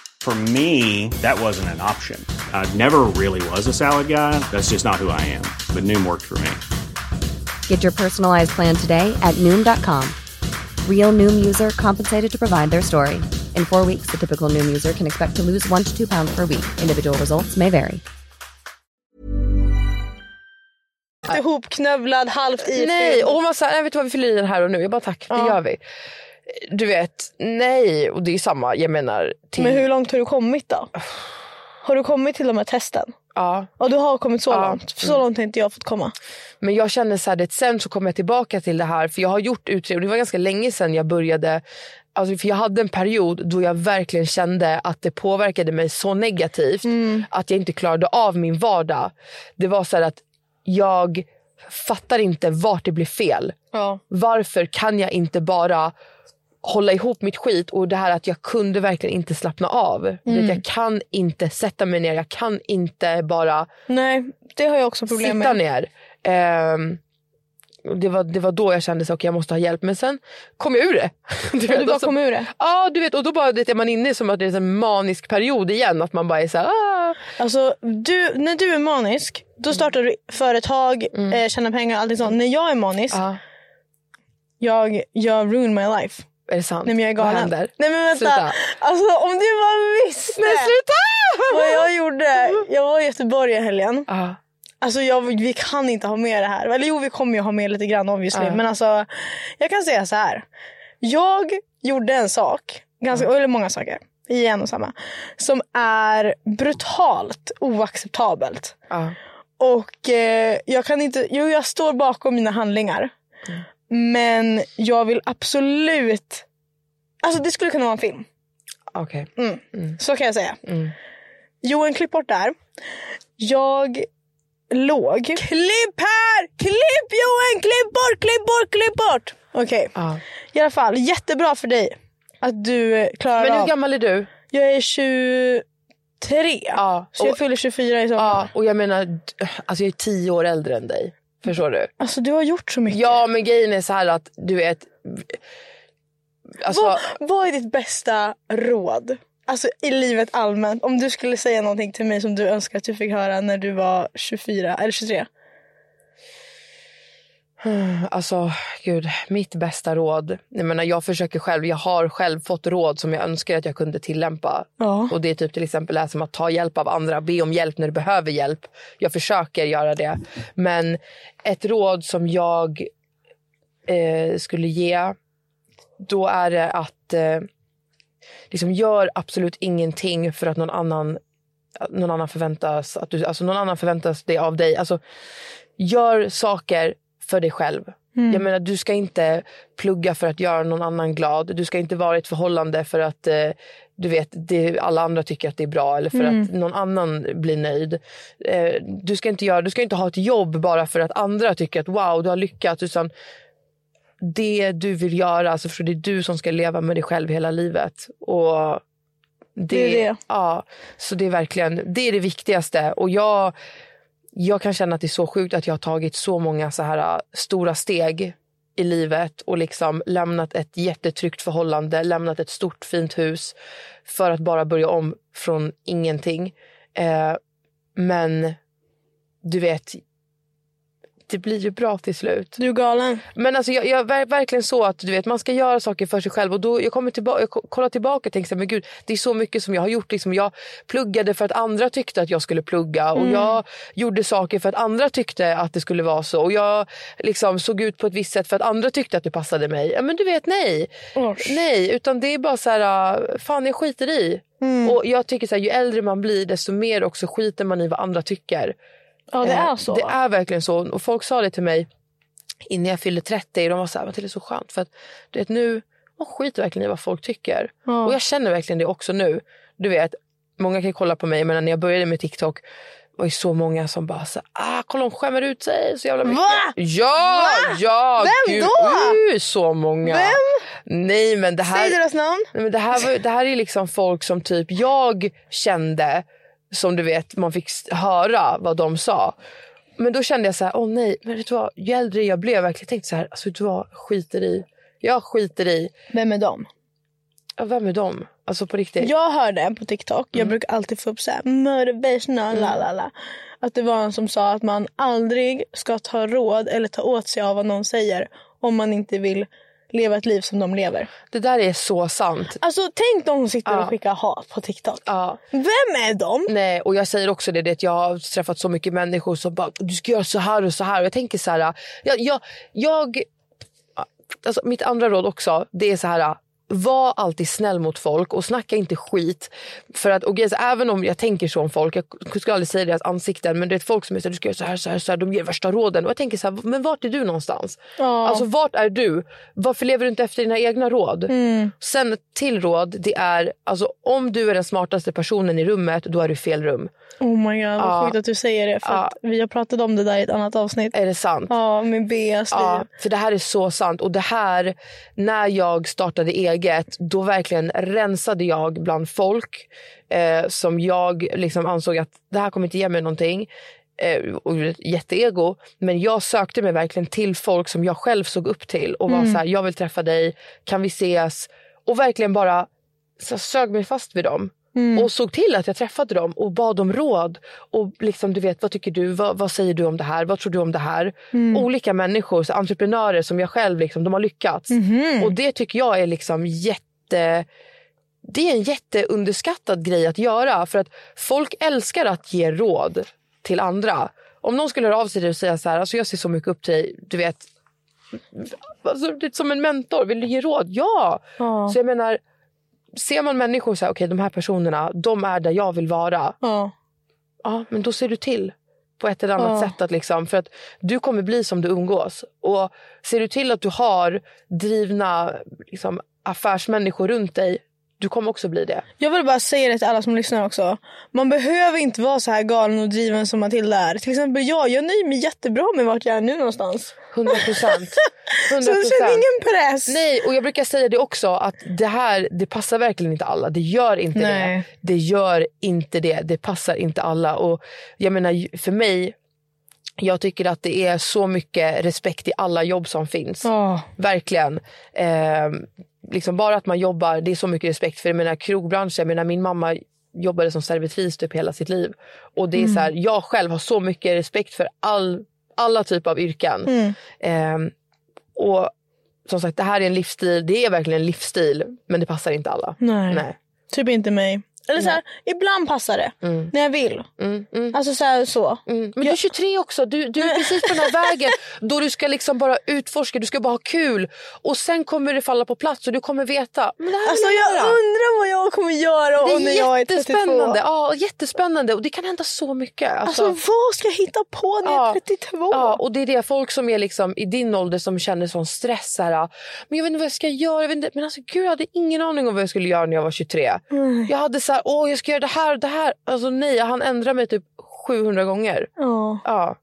For me, that wasn't an option. I never really was a salad guy. That's just not who I am. But Noom worked for me. Get your personalized plan today at Noom.com. Real Noom user compensated to provide their story. In four weeks, the typical Noom user can expect to lose one to two pounds per week. Individual results may vary. Ihopknövlad, halvt i Nej, och hon var såhär, nej vet du vad vi fyller i den här och nu. Jag bara tack, det Ja. gör vi. Du vet, nej. Och det är samma, jag menar. Till, Men hur långt har du kommit då? Har du kommit till de här testen? Ja. Ja, du har kommit så Ja. långt. För så långt har inte jag fått komma. Men jag känner så här, det, sen så kom jag tillbaka till det här. För jag har gjort utredning, det var ganska länge sedan jag började. Alltså för jag hade en period då jag verkligen kände att det påverkade mig så negativt. Att jag inte klarade av min vardag. Det var så här att jag fattar inte vart det blir fel. Ja. Varför kan jag inte bara hålla ihop mitt skit och det här att jag kunde verkligen inte slappna av. Vet, jag kan inte sätta mig ner, jag kan inte bara Nej, det har jag också problem sitta med. ner. Och det, var, det var då jag kände att jag måste ha hjälp. Men sen kom jag ur det. Du Ja, du bara och så- kom ur det. Ja, du vet. Och då bara, det är man inne i som att det är en manisk period igen. Att man bara är så här, ah. Alltså, du, när du är manisk, då startar du företag, eh, tjänar pengar och allting sånt. När jag är manisk, Ja, jag, jag ruin my life. Är det sant? Nej men jag är Vad galen. händer? Nej men vänta. Sluta. Alltså om du bara visste Men sluta! vad jag gjorde. Jag var i Göteborg i helgen. Ja. Alltså jag, vi kan inte ha med det här. Eller jo vi kommer ju ha med lite grann obviously. Ja. Men alltså jag kan säga så här. Jag gjorde en sak, ganska, eller många saker i en och samma. Som är brutalt oacceptabelt. Ja. Och eh, jag kan inte, jo jag står bakom mina handlingar. Men jag vill absolut, alltså det skulle kunna vara en film. Okej. Så kan jag säga. Mm. Johan, klipp bort där. Jag låg... Klipp här! Klipp Johan! Klipp bort, klipp bort, klipp bort! Okej, Ja. i alla fall jättebra för dig att du eh, klarar Men hur av. gammal är du? Jag är 23. Ja. Så jag Och, fyller 24 i sommar. ja, och jag menar, alltså jag är tio år äldre än dig. Förstår du? Alltså du har gjort så mycket. Ja, men grejen är så här att du vet. Alltså, vad, vad är ditt bästa råd? Alltså i livet allmänt. Om du skulle säga någonting till mig som du önskar att du fick höra när du var 24 eller 23. Alltså, gud, mitt bästa råd. Jag menar, jag försöker själv, jag har själv fått råd som jag önskar att jag kunde tillämpa. Ja. Och det är typ till exempel här som att ta hjälp av andra, be om hjälp när du behöver hjälp. Jag försöker göra det. Men ett råd som jag eh, skulle ge, då är det att eh, liksom gör absolut ingenting för att någon annan någon annan förväntas att du, alltså någon annan förväntas det av dig. Alltså, gör saker för dig själv. Jag menar, du ska inte plugga för att göra någon annan glad. Du ska inte vara i ett förhållande för att eh, du vet, det, alla andra tycker att det är bra eller för att någon annan blir nöjd. Eh, du, ska inte göra, du ska inte ha ett jobb bara för att andra tycker att wow, du har lyckats. Utan det du vill göra, alltså för det är du som ska leva med dig själv hela livet. Och det, Det är det. Ja, så det är verkligen det är det viktigaste. Och jag, jag kan känna att det är så sjukt att jag har tagit så många så här äh, stora steg i livet och liksom lämnat ett jättetryggt förhållande, lämnat ett stort fint hus för att bara börja om från ingenting. Eh, men du vet, det blir ju bra till slut. Du är galen. Men alltså jag, jag ver- verkligen så att du vet man ska göra saker för sig själv och då jag kommer tillbaka, jag ko- kollar tillbaka och tänker så här, men gud det är så mycket som jag har gjort. Liksom, jag pluggade för att andra tyckte att jag skulle plugga och jag gjorde saker för att andra tyckte att det skulle vara så och jag liksom såg ut på ett visst sätt för att andra tyckte att det passade mig. Men du vet nej. Usch. Nej, utan det är bara så här, äh, fan jag skiter i. Och jag tycker så här, ju äldre man blir desto mer också skiter man i vad andra tycker. Ja det Eh, är så. Det är verkligen så. Och folk sa det till mig innan jag fyllde 30. De var så här, "Matilda, det är så skönt. För att du vet, nu, man skiter verkligen i vad folk tycker. Ja. Och jag känner verkligen det också nu. Du vet, många kan kolla på mig, men när jag började med TikTok var ju så många som bara så ah, kolla hon skämmer ut sig så jävla mycket. Va? Ja, ja. Vem gud, då? Uh, så många. Vem? Nej men det här. Säg deras namn. Nej, men det, här var, det här är liksom folk som typ jag kände, som du vet, man fick höra vad de sa. Men då kände jag så här, åh nej, men vet du vad, ju äldre jag blev, jag verkligen tänkte så här, alltså vet du vad, skiter i. Jag skiter i, Vem är de? ja, vem är de? Alltså på riktigt. Jag hörde på TikTok, jag brukar alltid få upp så här motivational la la la. Att det var en som sa att man aldrig ska ta råd eller ta åt sig av vad någon säger om man inte vill leva ett liv som de lever. Det där är så sant. Alltså tänk de som sitter Ja. och skickar hat på TikTok. Ja. Vem är de? Nej, och jag säger också det, det att jag har träffat så mycket människor som bara du ska göra så här och så här. Och jag tänker så här, jag, jag, jag alltså mitt andra råd också, det är så här var alltid snäll mot folk och snacka inte skit. För att, och grejen är så, även om jag tänker så om folk, jag skulle aldrig säga deras ansikten, men det är folk som är så här, du ska göra så här, så här, så här, de ger värsta råden. Och jag tänker så här, men vart är du någonstans? Ja. Alltså vart är du? Varför lever du inte efter dina egna råd? Mm. Sen till råd, det är alltså om du är den smartaste personen i rummet, då är du i fel rum. Oh my god, vad sjukt att du säger det. För Ja. vi har pratat om det där i ett annat avsnitt. Är det sant? Ja, med Beas Ja, för det här är så sant. Och det här, när jag startade eget, då verkligen rensade jag bland folk eh, som jag liksom ansåg att det här kommer inte ge mig någonting. Eh, och jätteego. Men jag sökte mig verkligen till folk som jag själv såg upp till och var Mm. så här, jag vill träffa dig, kan vi ses? Och verkligen bara så sög mig fast vid dem. Mm. Och såg till att jag träffade dem och bad om råd. Och liksom, du vet, vad tycker du? Vad, vad säger du om det här? Vad tror du om det här? Mm. Olika människor, så entreprenörer som jag själv, liksom, de har lyckats. Mhm. Och det tycker jag är liksom jätte... Det är en jätteunderskattad grej att göra. För att folk älskar att ge råd till andra. Om någon skulle höra av sig till och säga så här, alltså jag ser så mycket upp till dig, du vet. Alltså, är som en mentor, vill du ge råd? Ja! Ja. Så jag menar, ser man människor så här, okej de här personerna, de är där jag vill vara. Ja. Ja, men då ser du till på ett eller annat Ja. sätt. Att liksom, för att du kommer bli som du umgås. Och ser du till att du har drivna liksom, affärsmänniskor runt dig, du kommer också bli det. Jag vill bara säga det till alla som lyssnar också. Man behöver inte vara så här galen och driven som Matilda är. Till exempel jag, jag nöjer mig jättebra med vart jag är nu någonstans. 100 procent. Så känner ingen press. Nej, och jag brukar säga det också att det här det passar verkligen inte alla. Det gör inte Nej. det. Det gör inte det. Det passar inte alla. Och jag menar för mig, jag tycker att det är så mycket respekt i alla jobb som finns. Ja. Verkligen. Eh, liksom bara att man jobbar, det är så mycket respekt. För jag menar krogbranschen, jag menar min mamma jobbade som servitris typ hela sitt liv. Och det är Mm. så här, jag själv har så mycket respekt för all, alla typer av yrken. Mm. Ehm, och som sagt, det här är en livsstil. Det är verkligen en livsstil, men det passar inte alla. Nej. Nej. Typ inte mig. Eller så här, ibland passar det. Mm. När jag vill. Mm, mm, Alltså så. Här, så. mm. Men du är 23 också. Du, du är precis på den här vägen då du ska liksom bara utforska, du ska bara ha kul. Och sen kommer det falla på plats och du kommer veta. Men det här Alltså jag göra. undrar vad jag kommer göra Det och när är jag är 32. jättespännande. Ja, jättespännande. Och det kan hända så mycket. Alltså vad ska jag hitta på när jag är Ja. 32? Ja, och det är det folk som är liksom i din ålder som känner sån stress. Här, men jag vet inte vad jag ska göra. Jag. Men alltså gud, jag hade ingen aning om vad jag skulle göra när jag var 23. Mm. Jag hade så här, åh jag ska göra det här och det här. Alltså nej, jag hann ändra mig typ 700 gånger. Ja. Ja.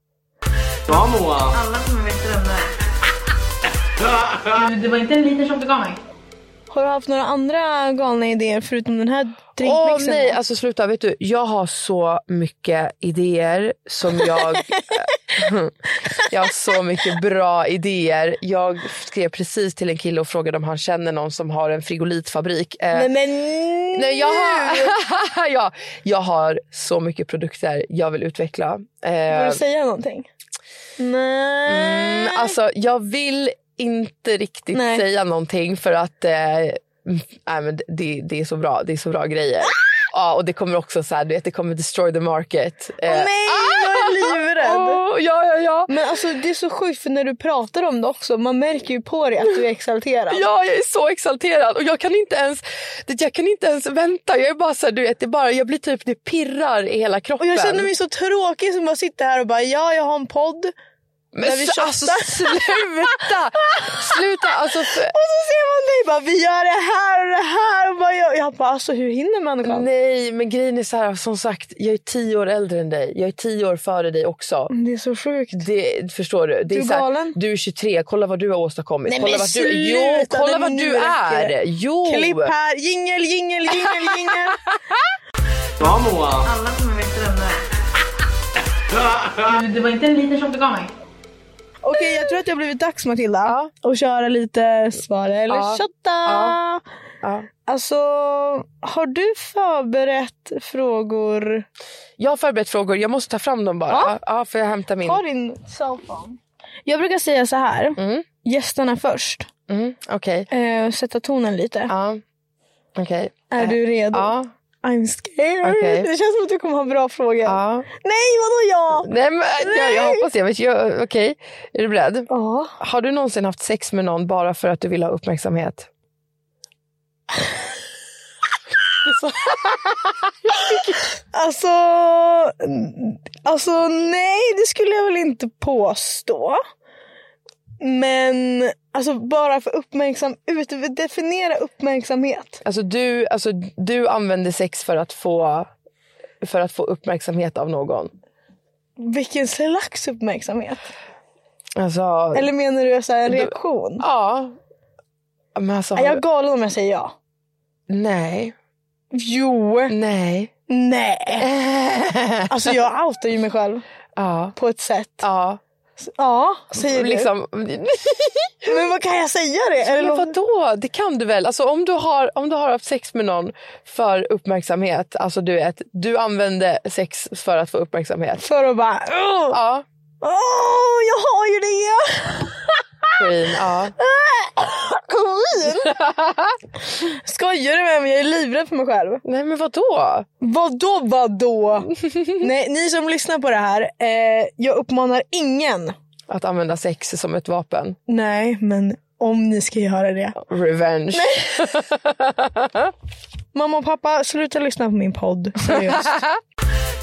Bra Moa! Alla det är. Du, det var inte en liter som du gav mig. Har du haft några andra galna idéer förutom den här Åh drinkmixen? nej, då? alltså sluta. Vet du, jag har så mycket idéer som jag... jag har så mycket bra idéer. Jag skrev precis till en kille och frågade om han känner någon som har en frigolitfabrik. Eh, Nej men Nej, jag, har, ja, jag har så mycket produkter jag vill utveckla. Vill Eh, du säga någonting? Nej. mm, alltså, jag vill inte riktigt Nej. säga någonting för att eh, nej, men det, det är så bra. Det är så bra grejer. Ja, och det kommer också så här, du vet, det kommer destroy the market. Eh, Åh, nej, jag är livrädd. åh, ja, ja, ja. Men alltså det är så sjukt för när du pratar om det också, man märker ju på dig att du är exalterad. Ja, jag är så exalterad och jag kan inte ens, jag kan inte ens vänta. Jag är bara så här, du vet, det bara, jag blir typ, det pirrar i hela kroppen. Och jag känner mig så tråkig som bara sitter här och bara ja, jag har en podd. Men vi så, alltså sluta! sluta! Alltså, för, Och så ser man dig bara vi gör det här och det här. Och bara, jag, jag bara alltså hur hinner människan? nej, men grejen är så här, som sagt, jag är tio år äldre än dig. Jag är tio år före dig också. Det är så sjukt. Det, förstår du? Det Du är så här, galen. Du är 23, kolla vad du har åstadkommit. Nej, kolla men vad du, jo, sluta, kolla vad du är. Jo. Klipp här, jingel, jingel, jingel, jingel. Alla det är. Du, det var inte en liter som du gav mig. Okej, jag tror att det har blivit dags Matilda Ja. att köra lite svara eller Ja. kötta. Ja. Ja. Alltså, har du förberett frågor? Jag har förberett frågor, jag måste ta fram dem bara. Ja. Ja, för jag hämtar min. Ta din cellphone. Jag brukar säga så här. Mm. Gästerna först. Mm, Okej. Eh, sätta tonen lite. Ja. Okej. Är du redo? Ja. I'm scared. Okej. Det känns som att du kommer ha bra frågor. ja. Nej, vadå ja? Nej, men, jag, jag hoppas det. Okej, är du beredd? Ja. Har du någonsin haft sex med någon bara för att du vill ha uppmärksamhet? Alltså, alltså nej, det skulle jag väl inte påstå. Men alltså bara för uppmärksam, ut, definiera uppmärksamhet. Alltså du, alltså du använder sex för att få, för att få uppmärksamhet av någon. Vilken slags uppmärksamhet? Alltså, Eller menar du så en Du- reaktion? ja. Men alltså, Är jag galen om jag säger ja? nej, Jo. nej. Nej. Alltså jag outar ju mig själv ja, på ett sätt. ja. Ja, säger du. Liksom, Men vad kan jag säga det? Eller men vadå? Det kan du väl? Alltså om du, har, om du har haft sex med någon för uppmärksamhet, alltså du vet, du använde sex för att få uppmärksamhet. För att bara... Ja, Åh, jag har ju det! queen, ja. Queen! Skojar du med mig? Jag är livrädd för mig själv. Nej men vadå? Vadå vadå? Nej, ni som lyssnar på det här, eh, jag uppmanar ingen. Att använda sex som ett vapen. Nej, men om ni ska göra det. Revenge. Mamma och pappa, sluta lyssna på min podd. Seriöst.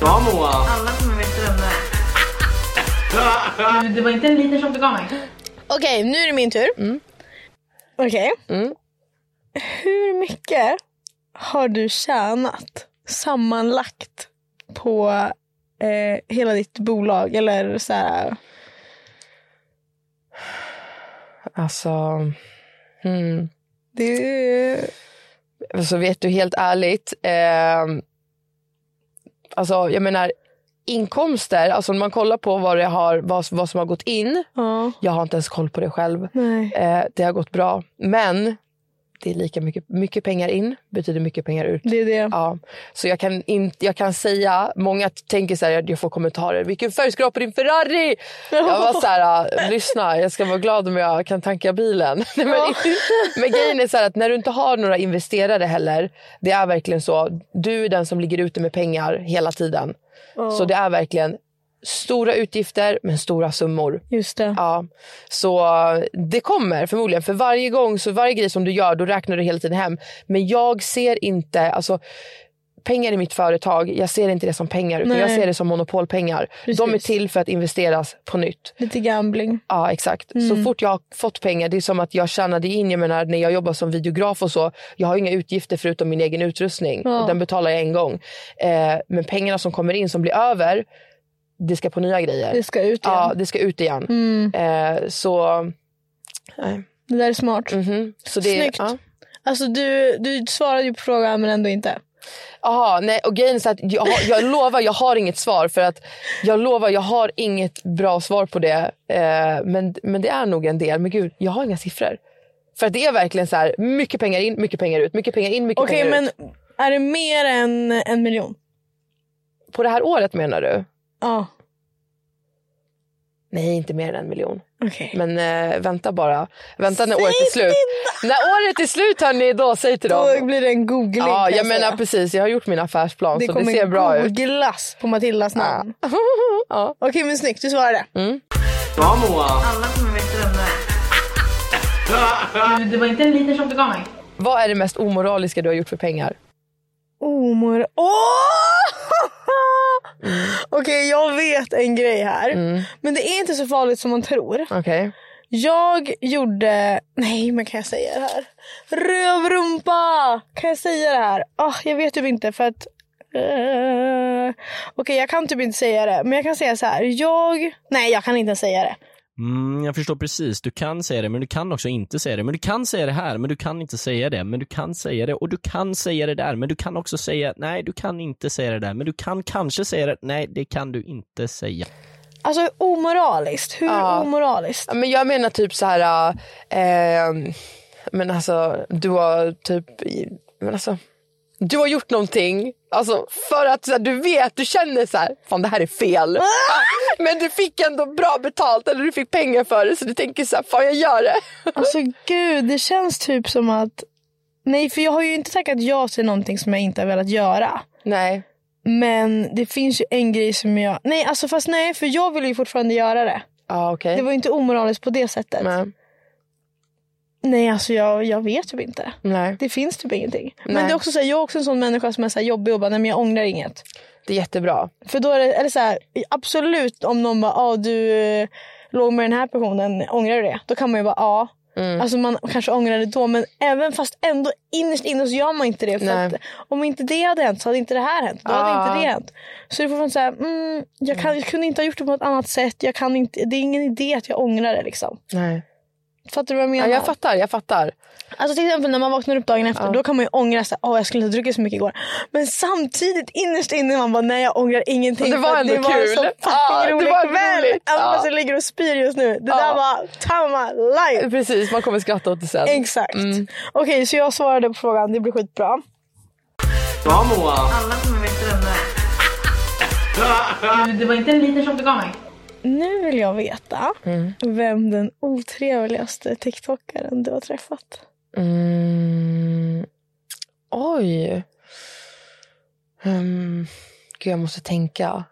Bra Moa! Alla det är. Du, Det var inte en som du gav mig. Okej, nu är det min tur. Okej. Mm. Hur mycket har du tjänat sammanlagt på eh, hela ditt bolag? Eller så här, Alltså, hmm. det Så vet du helt ärligt. Eh, alltså jag menar inkomster, alltså när man kollar på vad, det har, vad, vad som har gått in. Ja, Jag har inte ens koll på det själv. nej. Eh, det har gått bra. Men det är lika mycket, mycket pengar in betyder mycket pengar ut. Det är det. Ja, så jag kan, inte, jag kan säga, många tänker så här, jag får kommentarer, vilken färg ska du ha på din Ferrari? Jag var så här, äh, lyssna, jag ska vara glad om jag kan tanka bilen. Men, men grejen är så här att när du inte har några investerare heller, det är verkligen så, du är den som ligger ute med pengar hela tiden. Så det är verkligen stora utgifter men stora summor. Just det. Ja, så det kommer förmodligen. För varje gång, så varje grej som du gör, då räknar du hela tiden hem. Men jag ser inte, alltså pengar i mitt företag, jag ser inte det som pengar utan Nej. jag ser det som monopolpengar. De är Precis. till för att investeras på nytt. Lite gambling. Ja, exakt. Så fort jag har fått pengar, det är som att jag tjänade in, jag menar när jag jobbar som videograf och så, jag har inga utgifter förutom min egen utrustning. Ja. Och den betalar jag en gång. Eh, men pengarna som kommer in, som blir över, det ska på nya grejer. Det ska ut igen. Ja, det ska ut igen. Mm, Eh, så... Nej. det där är smart. Mhm. så det, Snyggt. Ja. Alltså du, du svarade ju på frågan men ändå inte. Aha, nej, och grejen är så att jag, jag lovar, jag har inget svar. För att Jag lovar, jag har inget bra svar på det. Eh, men, men det är nog en del. Men gud, jag har inga siffror. För att det är verkligen så här, mycket pengar in, mycket pengar ut. Mycket pengar in, mycket Okej pengar men ut. är det mer än en miljon? På det här året menar du? Ja. Nej, inte mer än en miljon. Okej. Men eh, vänta bara. Vänta när året är slut. När året är slut hörni, då säg till dem. Då blir det en googling Ja, jag säga. menar precis. Jag har gjort min affärsplan Det så det kommer ser bra ut. googlas på Matildas namn. Ja. Okej men snyggt, du svarade. Bra Moa! Alla kommer veta vem det är. Det var inte en liter som du gav mig. Vad är det mest omoraliska du har gjort för pengar? Omor... Åh! Okej, jag vet en grej här. Men det är inte så farligt som man tror. Okej. Jag gjorde... Nej, men kan jag säga det här? Rövrumpa! Kan jag säga det här? Ah, jag vet typ inte för att... eh, Okej, jag kan typ inte säga det. Men jag kan säga så här. Jag... Nej, jag kan inte säga det. Mm, jag förstår precis. Du kan säga det, men du kan också inte säga det. Men du kan säga det här, men du kan inte säga det. Men du kan säga det och du kan säga det där. Men du kan också säga, nej, du kan inte säga det där. Men du kan kanske säga det. Nej, det kan du inte säga. Alltså omoraliskt. Hur Ja. omoraliskt? Ja, Men jag menar typ så här... Eh, men alltså, du har typ... Men alltså, du har gjort någonting, alltså för att här, du vet, du känner så här, fan det här är fel. Men du fick ändå bra betalt eller du fick pengar för det så du tänker så här, fan jag gör det. Alltså gud, det känns typ som att... Nej, för jag har ju inte tackat ja till någonting som jag inte har velat göra. Nej. Men det finns ju en grej som jag... Nej, alltså fast nej, för jag vill ju fortfarande göra det. Ja okej. Det var ju inte omoraliskt på det sättet. Nej. Nej, alltså jag, jag vet typ inte. Nej. Det finns typ ingenting. Men Nej. det är också så här, jag är också en sån människa som är så här jobbig och bara, nej men jag ångrar inget. Det är jättebra. För då är det, eller så här, absolut om någon bara, ah, du eh, låg med den här personen, ångrar du det? Då kan man ju bara, ja. Mm. Alltså man kanske ångrar det då men även fast ändå innerst inne så gör man inte det. För Nej. att om inte det hade hänt så hade inte det här hänt. Då hade Ah. inte det hänt. Så det är fortfarande så här, mm, jag, kan, jag kunde inte ha gjort det på ett annat sätt. Jag kan inte, det är ingen idé att jag ångrar det liksom. Nej. Fattar du vad jag menar? Ja, jag fattar, jag fattar. Alltså till exempel när man vaknar upp dagen efter, då kan man ju ångra sig. Åh, jag skulle inte ha druckit så mycket igår. Men samtidigt innerst inne man bara, nej jag ångrar ingenting. Det var ändå det var kul. så fucking Ja, det rolig var ändå kväll. roligt. Även Ja. fast jag ligger och spyr just nu. Det Ja. där var my life. Precis, man kommer skratta åt det sen. Exakt. Okej, så jag svarade på frågan. Det blir skitbra. Bra Moa! Alla det är. Du, det var inte en liter som du gav mig. Nu vill jag veta Mm. vem den otrevligaste TikTokaren du har träffat. Mm. Oj. Um, gud, jag måste tänka.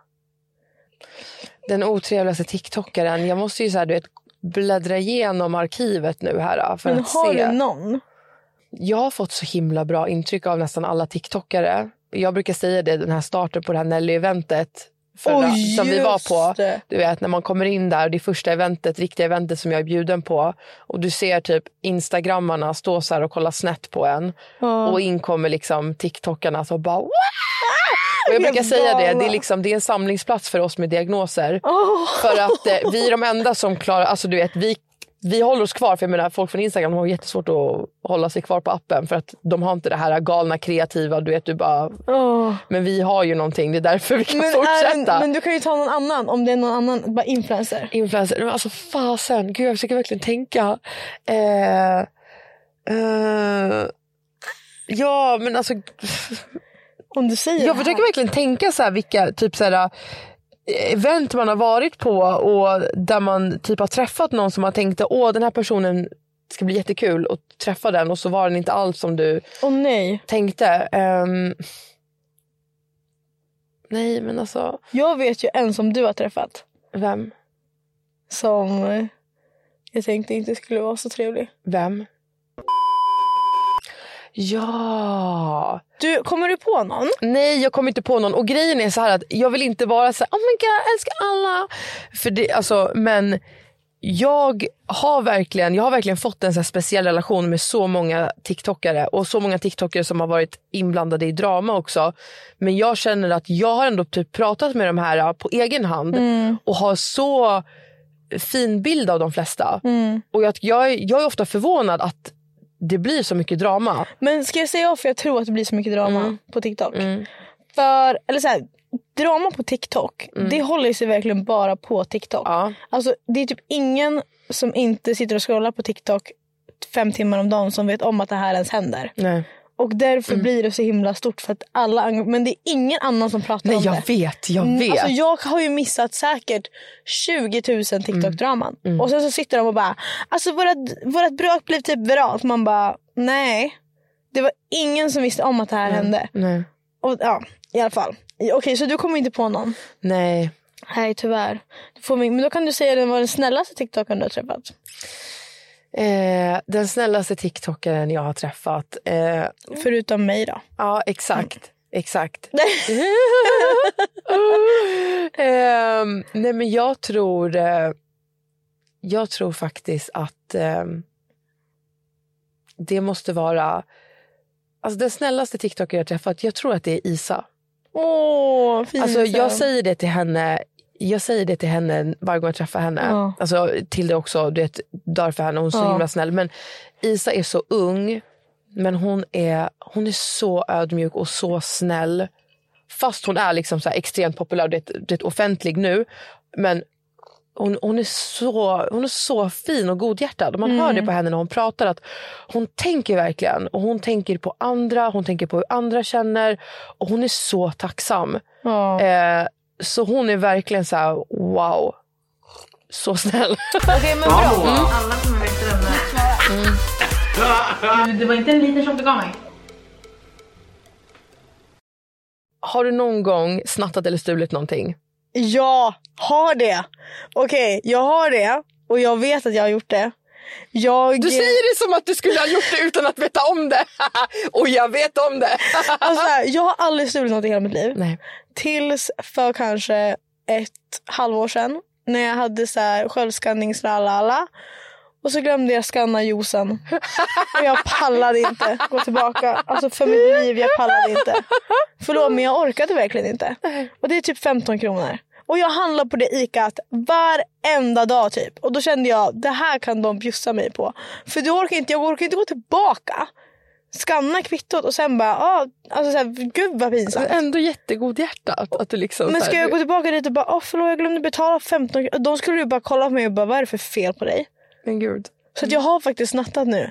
Den otrevligaste TikTokaren. Jag måste ju så här, du vet, bläddra igenom arkivet nu här. För Men att har se. du någon? Jag har fått så himla bra intryck av nästan alla TikTokare. Jag brukar säga det, den här starten på det här Nelly-eventet förra, Oj, som vi var på. det. Du vet när man kommer in där, det är första eventet, riktiga eventet som jag är bjuden på. Och du ser typ instagrammarna stå så här och kolla snett på en. Ja. Och in kommer liksom tiktokarna som bara "Wow!" och jag brukar säga det, det är, liksom, det är en samlingsplats för oss med diagnoser. Åh. För att eh, vi är de enda som klarar, alltså du vet, vi, vi håller oss kvar. För jag menar, folk från Instagram har jättesvårt att hålla sig kvar på appen. För att de har inte det här galna kreativa, du vet, du bara, Åh. men vi har ju någonting, det är därför vi kan Men, är, fortsätta. det- men du kan ju ta någon annan om det är någon annan, bara influencer. Influencer, men alltså fasen, gud jag försöker verkligen tänka. Eh, eh, ja men alltså Om du säger jag försöker verkligen tänka så här vilka typ så här, event man har varit på och där man typ har träffat någon som man tänkte åh den här personen ska bli jättekul och träffa den och så var den inte alls som du nej. tänkte. Ehm, nej men alltså, Jag vet ju en som du har träffat. vem? Som jag tänkte inte skulle vara så trevlig. Vem? Ja. Du, kommer du på någon? Nej, jag kommer inte på någon. Och grejen är så här att jag vill inte vara så här, oh my god, jag älskar alla. För det, alltså, men jag har verkligen, jag har verkligen fått en så speciell relation med så många TikTokare och så många TikTokare som har varit inblandade i drama också. Men jag känner att jag har ändå typ pratat med de här på egen hand och har så fin bild av de flesta. Och jag, jag, jag är ofta förvånad att det blir så mycket drama. Men ska jag säga varför jag tror att det blir så mycket drama Mm. på TikTok? För, eller så här, drama på TikTok, det håller sig verkligen bara på TikTok. Mm. Ja. Alltså, det är typ ingen som inte sitter och scrollar på TikTok fem timmar om dagen som vet om att det här ens händer. Nej. Och därför Mm. blir det så himla stort för att alla Men det är ingen annan som pratar Nej, om jag det. vet, jag Mm, vet. Alltså jag har ju missat säkert 20 000 TikTok-draman. Mm. Och sen så sitter de och bara, alltså vårat, vårat bråk blev typ viralt. Man bara, nej. Det var ingen som visste om att det här hände. Nej. Och, ja, i alla fall. Okej, så du kommer inte på någon? Nej. Nej, tyvärr. Du får mig, men då kan du säga den var den snällaste TikTokern du har träffat. Eh, den snällaste TikTokaren jag har träffat. Eh, Förutom mig då. ja, exakt. Exakt. Ehm, nej men jag tror, eh, jag tror faktiskt att ehm, det måste vara, alltså den snällaste TikTokare jag träffat, jag tror att det är Isa. Åh, fin Alltså jag säger det till henne jag säger det till henne varje gång jag träffar henne. Ja. Alltså, till det också, du vet, dör för henne. Hon är så Ja. himla snäll. Men Isa är så ung, men hon är, hon är så ödmjuk och så snäll. Fast hon är liksom så extremt populär, det, det offentlig nu. Men hon, hon, är så, hon är så fin och godhjärtad. Man hör det på henne när hon pratar att hon tänker verkligen. Och hon tänker på andra, hon tänker på hur andra känner. Och hon är så tacksam. Ja. Eh, så hon är verkligen så här, wow. Så snäll. Okej, men bra. Alla kommer veta vem det är. Du, Det var inte en liter som du gav mig. Har du någon gång snattat eller stulit någonting? Jag har det. Okej, jag har det. Och jag vet att jag har gjort det. Jag... Du säger det som att du skulle ha gjort det utan att veta om det. och jag vet om det. Alltså, jag har aldrig stulit något i hela mitt liv. Nej. Tills för kanske ett halvår sedan. När jag hade så här självskanningslalala. Och så glömde jag skanna juicen. Och jag pallade inte gå tillbaka. Alltså för mitt liv, jag pallade inte. Förlåt men jag orkade verkligen inte. Och det är typ 15 kronor. Och jag handlar på det ICAt varenda dag typ. Och då kände jag, det här kan de bjussa mig på. För då orkar inte, jag orkar inte gå tillbaka. Skanna kvittot och sen bara, ah, alltså så här, gud vad pinsamt. Ändå jättegod hjärtat. Att du liksom Men ska jag gå tillbaka dit och bara, åh förlåt jag glömde betala 15 kronor. De skulle ju bara kolla på mig och bara, vad är det för fel på dig? Men gud. Så att jag har faktiskt snattat nu.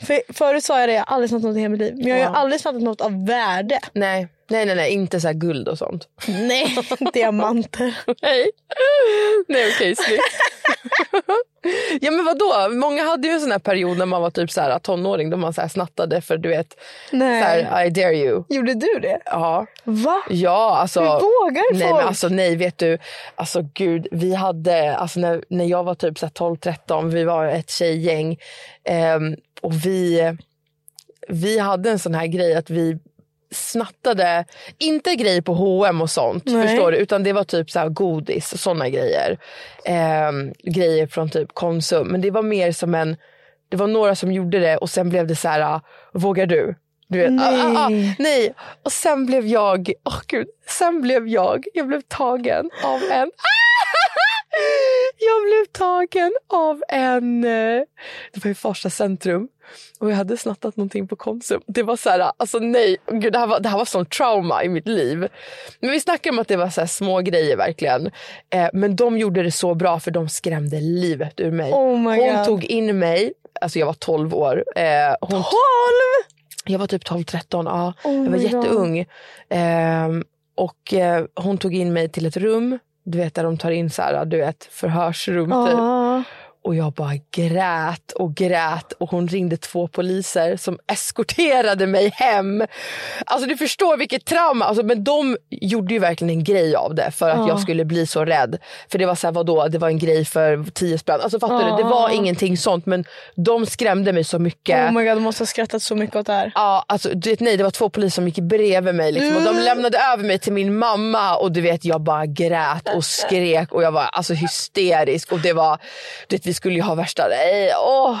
För, förut sa jag det, jag har aldrig snattat något i hela mitt liv. Men jag har Ja. aldrig snattat något av värde. Nej, nej, nej, nej, inte så här guld och sånt. Nej, diamanter. Nej, nej okej, snyggt. ja men vadå, många hade ju en sån här period när man var typ så här tonåring då man så här snattade för du vet, Nej. så här, I dare you. Gjorde du det? Ja. Va? Ja, alltså. Hur vågar nej, folk? men alltså nej, vet du. Alltså gud, vi hade, alltså när, när jag var typ så här 12-13, vi var ett tjejgäng ehm, och vi, vi hade en sån här grej att vi snattade, inte grejer på H&M och sånt, Nej. förstår du, utan det var typ så godis och såna grejer. Ehm, grejer från typ Konsum, men det var mer som en, det var några som gjorde det och sen blev det så här, ah, vågar du? Du vet, Nej. Ah, ah, ah, nej. Och sen blev jag, åh gud, sen blev jag, jag blev tagen av en jag blev tagen av en, eh, det var i Farsta centrum och jag hade snattat någonting på Konsum. Det var så här, alltså nej, gud, det här var, det här var sån trauma i mitt liv. Men vi snackar om att det var så små grejer verkligen. Eh, men de gjorde det så bra för de skrämde livet ur mig. Oh hon God. tog in mig, alltså jag var 12 år. Eh, hon 12? jag var typ 12-13, ja. Oh jag var jätteung. Ehm, och eh, hon tog in mig till ett rum, du vet där de tar in så här, du vet, förhörsrum typ. Och jag bara grät och grät och hon ringde två poliser som eskorterade mig hem. Alltså du förstår vilket trauma. Alltså, men de gjorde ju verkligen en grej av det för att Ja. jag skulle bli så rädd. För det var så här, vadå, det var en grej för tio spänn. Alltså fattar Ja. du? Det var ingenting sånt men de skrämde mig så mycket. Oh my god, de måste ha skrattat så mycket åt det här. Ja, alltså, du vet, nej, det var två poliser som gick bredvid mig liksom, och de Mm. lämnade över mig till min mamma och du vet jag bara grät och skrek och jag var alltså hysterisk och det var, du vet, vi skulle ju ha värsta, nej, åh.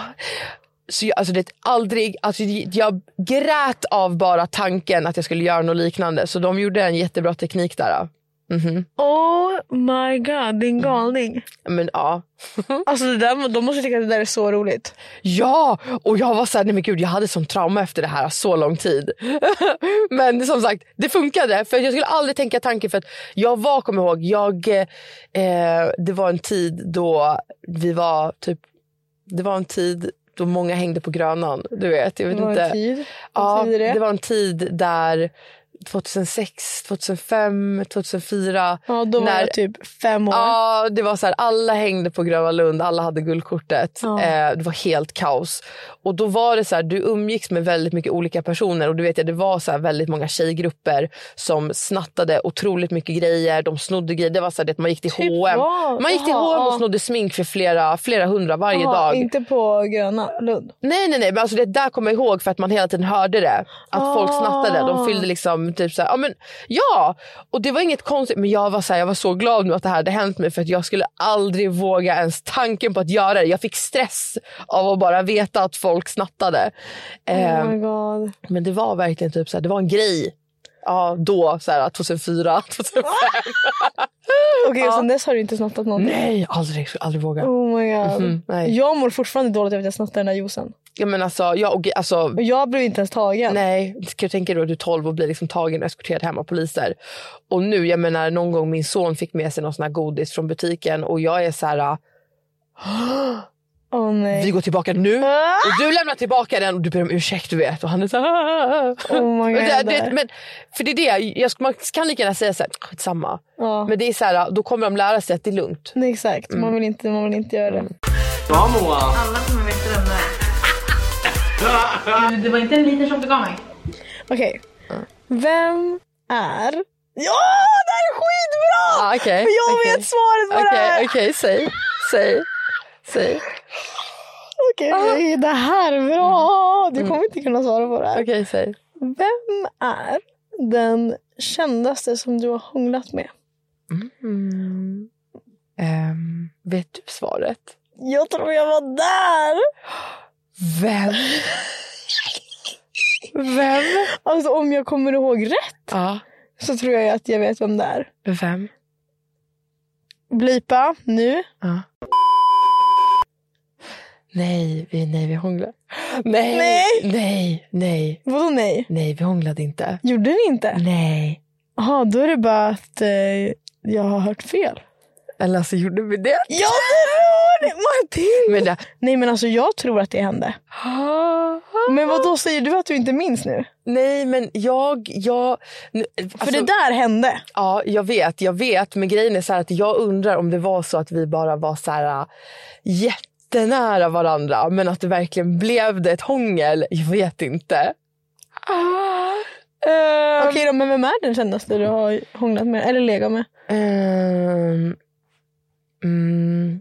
Så jag, alltså, det, aldrig, alltså, jag grät av bara tanken att jag skulle göra något liknande så de gjorde en jättebra teknik där. Mhm. Oh my god, din galning. Men ja. Alltså det där, de måste tycka att det där är så roligt. Ja, och jag var såhär, nej men gud jag hade sån trauma efter det här så lång tid. men som sagt, det funkade för jag skulle aldrig tänka tanken för att jag var, kommer ihåg, jag, eh, det var en tid då vi var typ, det var en tid då många hängde på Grönan. Du vet, jag vet Det var inte. en tid. Ja, det? det var en tid där 2006, 2005, 2004. Ja, då var när- jag typ fem år. Ja, det var så här, alla hängde på Gröna Lund, alla hade guldkortet. Ja. Eh, det var helt kaos. Och då var det så här, du umgicks med väldigt mycket olika personer och du vet jag, det var så här väldigt många tjejgrupper som snattade otroligt mycket grejer, de snodde grejer. Det var så här, det, man gick till Typ H&M. Man gick till H&M och snodde smink för flera, flera hundra varje Jaha, dag. Inte på Gröna Lund. Nej, nej, nej. Men alltså det där kommer jag ihåg för att man hela tiden hörde det. Att folk Ah. snattade. De fyllde liksom typ så här, ja men ja. Och det var inget konstigt. Men jag var så här, jag var så glad nu att det här hade hänt mig för att jag skulle aldrig våga ens tanken på att göra det. Jag fick stress av att bara veta att folk snattade. Oh my god. men det var verkligen typ så här, det var en grej. Ja, då så här 2004, 2005. Okej, och sen dess har du inte snattat någonting? Nej, aldrig, aldrig våga. Oh my god. Mhm, nej. Jag mår fortfarande dåligt över att jag snattade den där juicen. Ja men alltså, jag, och, alltså jag blev inte ens tagen. Nej, ska du tänka dig att du är 12 och blir liksom tagen och eskorterad hem av poliser. Och nu, jag menar någon gång min son fick med sig någon sån här godis från butiken och jag är så här. Nej. Vi går tillbaka nu och du lämnar tillbaka den och du ber om ursäkt du vet. Och han är så här. Oh my God. det, det, men, för det är det, jag, man kan lika gärna säga så här, skitsamma. Ja. Men det är så här, då kommer de lära sig att det är lugnt. Nej, exakt, man, vill inte, man vill inte göra det. Bra Moa! Det Det var inte en liter som du gav mig. Okej. Vem är... Ja, det här är skitbra! Ah, okej, För jag okej. vet svaret på det Okej, här. okej, säg. Säg. Säg. Okej, okej, det här är bra. Du kommer inte kunna svara på det här. Okej, säg. Vem är den kändaste som du har hånglat med? Mm. Ehm, vet du svaret? Jag tror jag var där. Vem? Vem? Alltså om jag kommer ihåg rätt Ja, så tror jag att jag vet vem det är. vem? Blipa nu. Ja. Nej, vi, nej, vi hånglade. Nej, Nej. nej, nej, Vadå nej? nej, vi hånglade inte. Gjorde ni inte? Nej. Jaha, då är det bara att eh, jag har hört fel. Eller alltså gjorde vi det? Jag tror det! Matilda! Men det... Nej men alltså jag tror att det hände. Men vad då säger du att du inte minns nu? Nej, men jag... jag nu, För alltså, det där hände. Ja, jag vet, jag vet. Men grejen är så att jag undrar om det var så att vi bara var så här äh, jättenära varandra. Men att det verkligen blev det ett hångel. Jag vet inte. Ehm, Okej då, men vem är den kändaste du har hånglat med eller legat med? ehm, mm,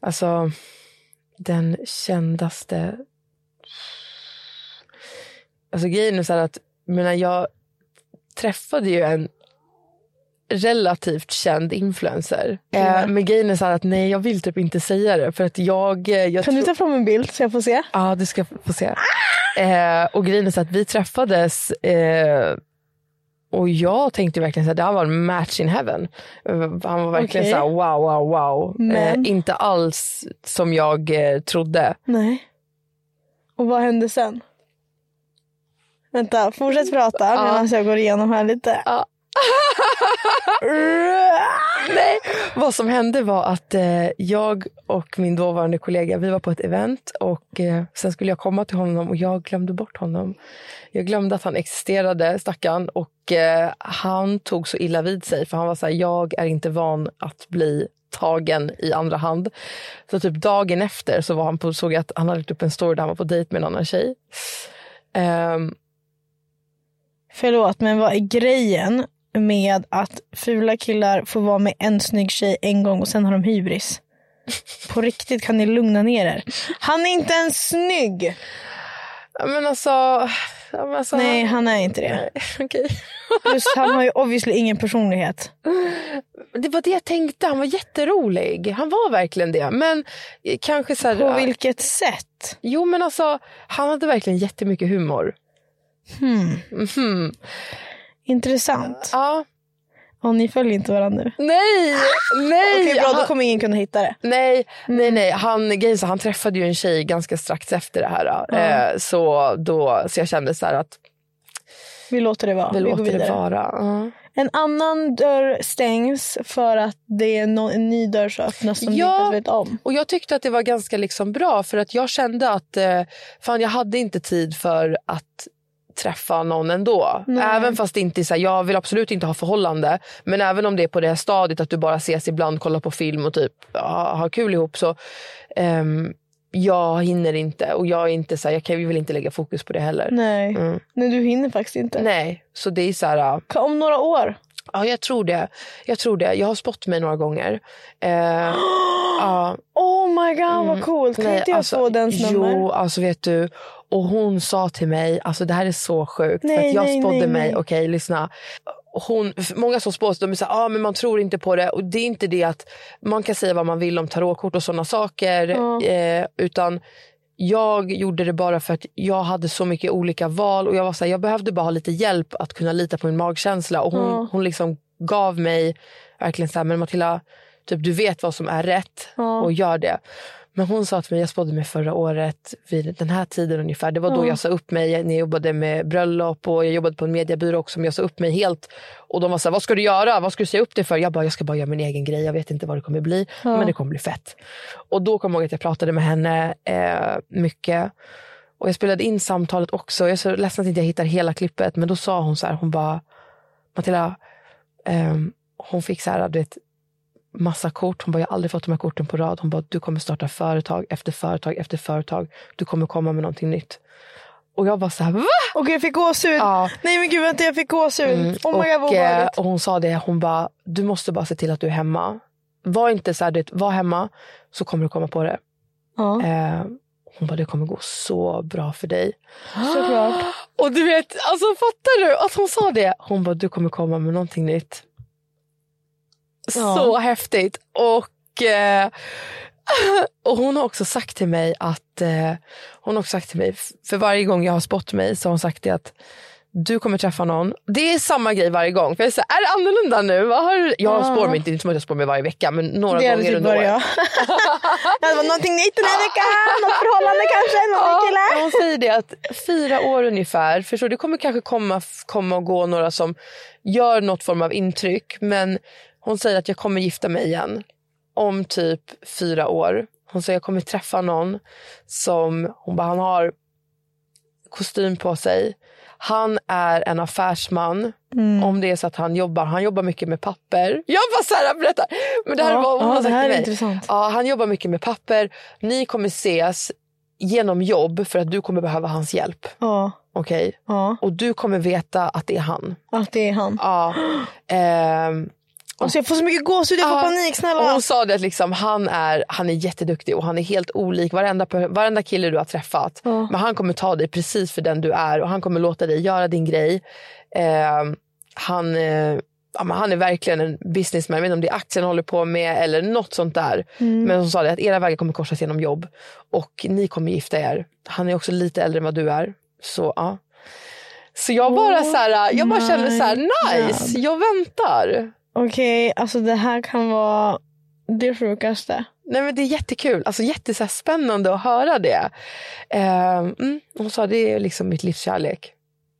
alltså, den kändaste... Alltså grejen är så att menar, jag träffade ju en relativt känd influencer. Eh, men grejen är så att nej, jag vill typ inte säga det. För att jag... eh, jag Kan du ta fram en bild så jag får se? Ja, du ska få se. Eh, och grejen är så att vi träffades eh, och jag tänkte verkligen att det här var en match in heaven. Han var verkligen Okej. så här wow, wow, wow. Men? Eh, inte alls som jag eh, trodde. Nej. Och vad hände sen? Vänta, fortsätt prata medan jag går igenom här lite. Ja. Nej, vad som hände var att eh, jag och min dåvarande kollega vi var på ett event och eh, sen skulle jag komma till honom och jag glömde bort honom. Jag glömde att han existerade, stackarn. Och eh, han tog så illa vid sig för han var så här, jag är inte van att bli tagen i andra hand. Så typ dagen efter så var han på, såg jag att han hade lagt upp en story där han var på dejt med en annan tjej. Um, Förlåt, men vad är grejen med att fula killar får vara med en snygg tjej en gång och sen har de hybris? På riktigt, kan ni lugna ner er? Han är inte ens snygg! men alltså... men alltså Nej, han är inte det. Okej. Plus, han har ju obviously ingen personlighet. Det var det jag tänkte. Han var jätterolig. Han var verkligen det. Men kanske så här... På vilket sätt? Jo, men alltså, han hade verkligen jättemycket humor. Hmm. Mhm. Intressant. Ja. Och ni följer inte varandra nu? Nej! Nej! Okej, bra. Då kommer ingen kunna hitta det. nej, nej, nej. Han, så, han träffade ju en tjej ganska strax efter det här. Eh, så, då, så jag kände så här att Vi låter det vara. vi, Vi, låter det vara. Ja. En annan dörr stängs för att det är no- en ny dörr som öppnas som Ja. du inte vet om. Och jag tyckte att det var ganska liksom bra för att jag kände att eh, fan, jag hade inte tid för att träffa någon ändå. Nej. Även fast det inte är så här, jag vill absolut inte ha förhållande. Men även om det är på det här stadiet att du bara ses ibland, kollar på film och typ ha, ha kul ihop så ehm, jag hinner inte och jag är inte så här, jag kan vill inte lägga fokus på det heller. Nej. Mm. Nej, du hinner faktiskt inte. Nej, så det är så här, Om några år. ja jag tror det. Jag tror det. Jag har spott mig några gånger. Eh, ja, my god vad coolt. Kan Nej, inte jag alltså, få dens nummer? Jo, alltså vet du. Och hon sa till mig, alltså det här är så sjukt. för Nej, att jag nej, spådde nej, mig, okej lyssna. Hon, många som spår, de är så här, ah, men man tror inte på det. Och det är inte det att man kan säga vad man vill om tarotkort och sådana saker. Ja. Eh, utan jag gjorde det bara för att jag hade så mycket olika val. Och jag var så här, jag behövde bara ha lite hjälp att kunna lita på min magkänsla. Och hon, Ja. hon liksom gav mig verkligen så här, men Matilda, typ, du vet vad som är rätt Ja. och gör det. Men hon sa till mig, jag spådde mig förra året vid den här tiden ungefär. Det var då Ja. jag sa upp mig när jag jobbade med bröllop och jag jobbade på en mediebyrå också. Men jag sa upp mig helt. Och de var så här, vad ska du göra? Vad ska du säga upp dig för? Jag bara, jag ska bara göra min egen grej. Jag vet inte vad det kommer bli. Ja. Men det kommer bli fett. Och då kom jag ihåg att jag pratade med henne eh, mycket. Och jag spelade in samtalet också. Jag är så ledsen att inte jag hittar hela klippet. Men då sa hon så här, hon bara, Matilda, ehm, hon fick så här, du vet, massa kort. Hon bara, jag har aldrig fått de här korten på rad. Hon bara, du kommer starta företag efter företag efter företag. Du kommer komma med någonting nytt. Och jag var så här, va? Och jag fick gåshud. Ja. Nej men gud vänta jag fick gåshud. Mm. Oh my god och, eh, obehagligt. och hon sa det, hon bara, du måste bara se till att du är hemma. Var inte så här, du vet, var hemma så kommer du komma på det. Ja. Eh, hon bara, det kommer gå så bra för dig. Såklart. Och du vet, alltså fattar du att hon sa det? Hon bara, du kommer komma med någonting nytt. Ja. Så häftigt. Och, eh, och hon har också sagt till mig att, eh, hon har också sagt till mig, för varje gång jag har spott mig så har hon sagt det att du kommer träffa någon. Det är samma grej varje gång. För jag är, så här, är det annorlunda nu? Vad har? Jag Ja. spår mig inte, inte som att jag spår mig varje vecka men några Det gånger typ under året. det var någonting nytt den här veckan. Något förhållande kanske. Någon Ja, kille. hon säger det att fyra år ungefär, förstår det kommer kanske komma, komma och gå några som gör något form av intryck men hon säger att jag kommer gifta mig igen om typ fyra år. Hon säger jag kommer träffa någon som, hon bara han har kostym på sig. Han är en affärsman. Mm. Om det är så att han jobbar, han jobbar mycket med papper. Jag bara så här berättar. Men det här Ja, vad hon ja, det här är intressant. Ja, han jobbar mycket med papper. Ni kommer ses genom jobb för att du kommer behöva hans hjälp. Ja. Okej? Ja. Och du kommer veta att det är han. Att det är han. Ja. Ehm, Alltså jag får så mycket gåshud, jag får panik och snälla. hon sa det att liksom, han, är, han är jätteduktig och han är helt olik varenda, varenda kille du har träffat. Men han kommer ta dig precis för den du är och han kommer låta dig göra din grej. Ehm, han, eh, ja, men han är verkligen en businessman. Jag vet inte om det är aktien han håller på med eller något sånt där. Mm. Men hon sa det att era vägar kommer korsas genom jobb och ni kommer gifta er. Han är också lite äldre än vad du är. Så ja. Så jag bara, så här, jag bara kände så här, nice, jag väntar. Okej, alltså det här kan vara det sjukaste. Nej, men det är jättekul, alltså jätte, så här, spännande att höra det. Eh, mm, hon sa det är liksom mitt livs kärlek.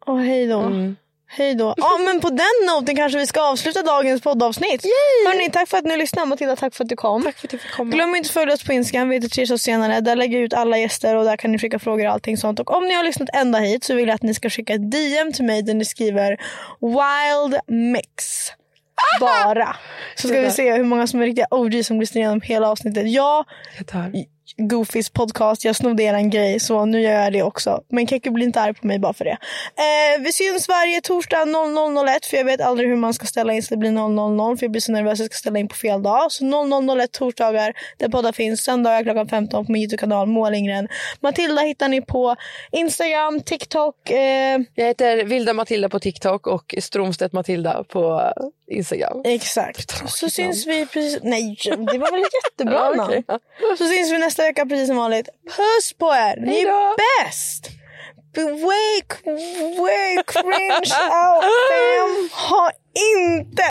Åh hej då. Mm. Hej då. Ja men på den noten kanske vi ska avsluta dagens poddavsnitt. Hörni, tack för att ni lyssnade. Matilda, tack för att du kom. Tack för att du fick komma. Glöm inte att följa oss på Instagram, vi heter Cheers senare. Där lägger jag ut alla gäster och där kan ni skicka frågor och allting sånt. Och om ni har lyssnat ända hit så vill jag att ni ska skicka ett DM till mig där ni skriver Wild Mix. Bara. Så ska vi se hur många som är riktiga OG som lyssnar igenom hela avsnittet. Jag Jag. Goofys podcast. Jag snodde eran grej så nu gör jag det också. Men Kekki blir inte arg på mig bara för det. Eh, vi syns varje torsdag 00.01 för jag vet aldrig hur man ska ställa in så det blir 00.00 för jag blir så nervös att jag ska ställa in på fel dag. Så 00.01 torsdagar där poddar finns. Söndagar klockan 15 på min Youtube-kanal Moa Lindgren. Matilda hittar ni på Instagram, TikTok. Eh, Jag heter Vilda Matilda på TikTok och Stromstedt Matilda på Instagram. exakt. Så syns vi precis... Nej, det var väl ett jättebra namn. okej. Så syns vi nästa vecka precis som vanligt. Puss på er! Ni är bäst! Way, way cringe out fam. Ha inte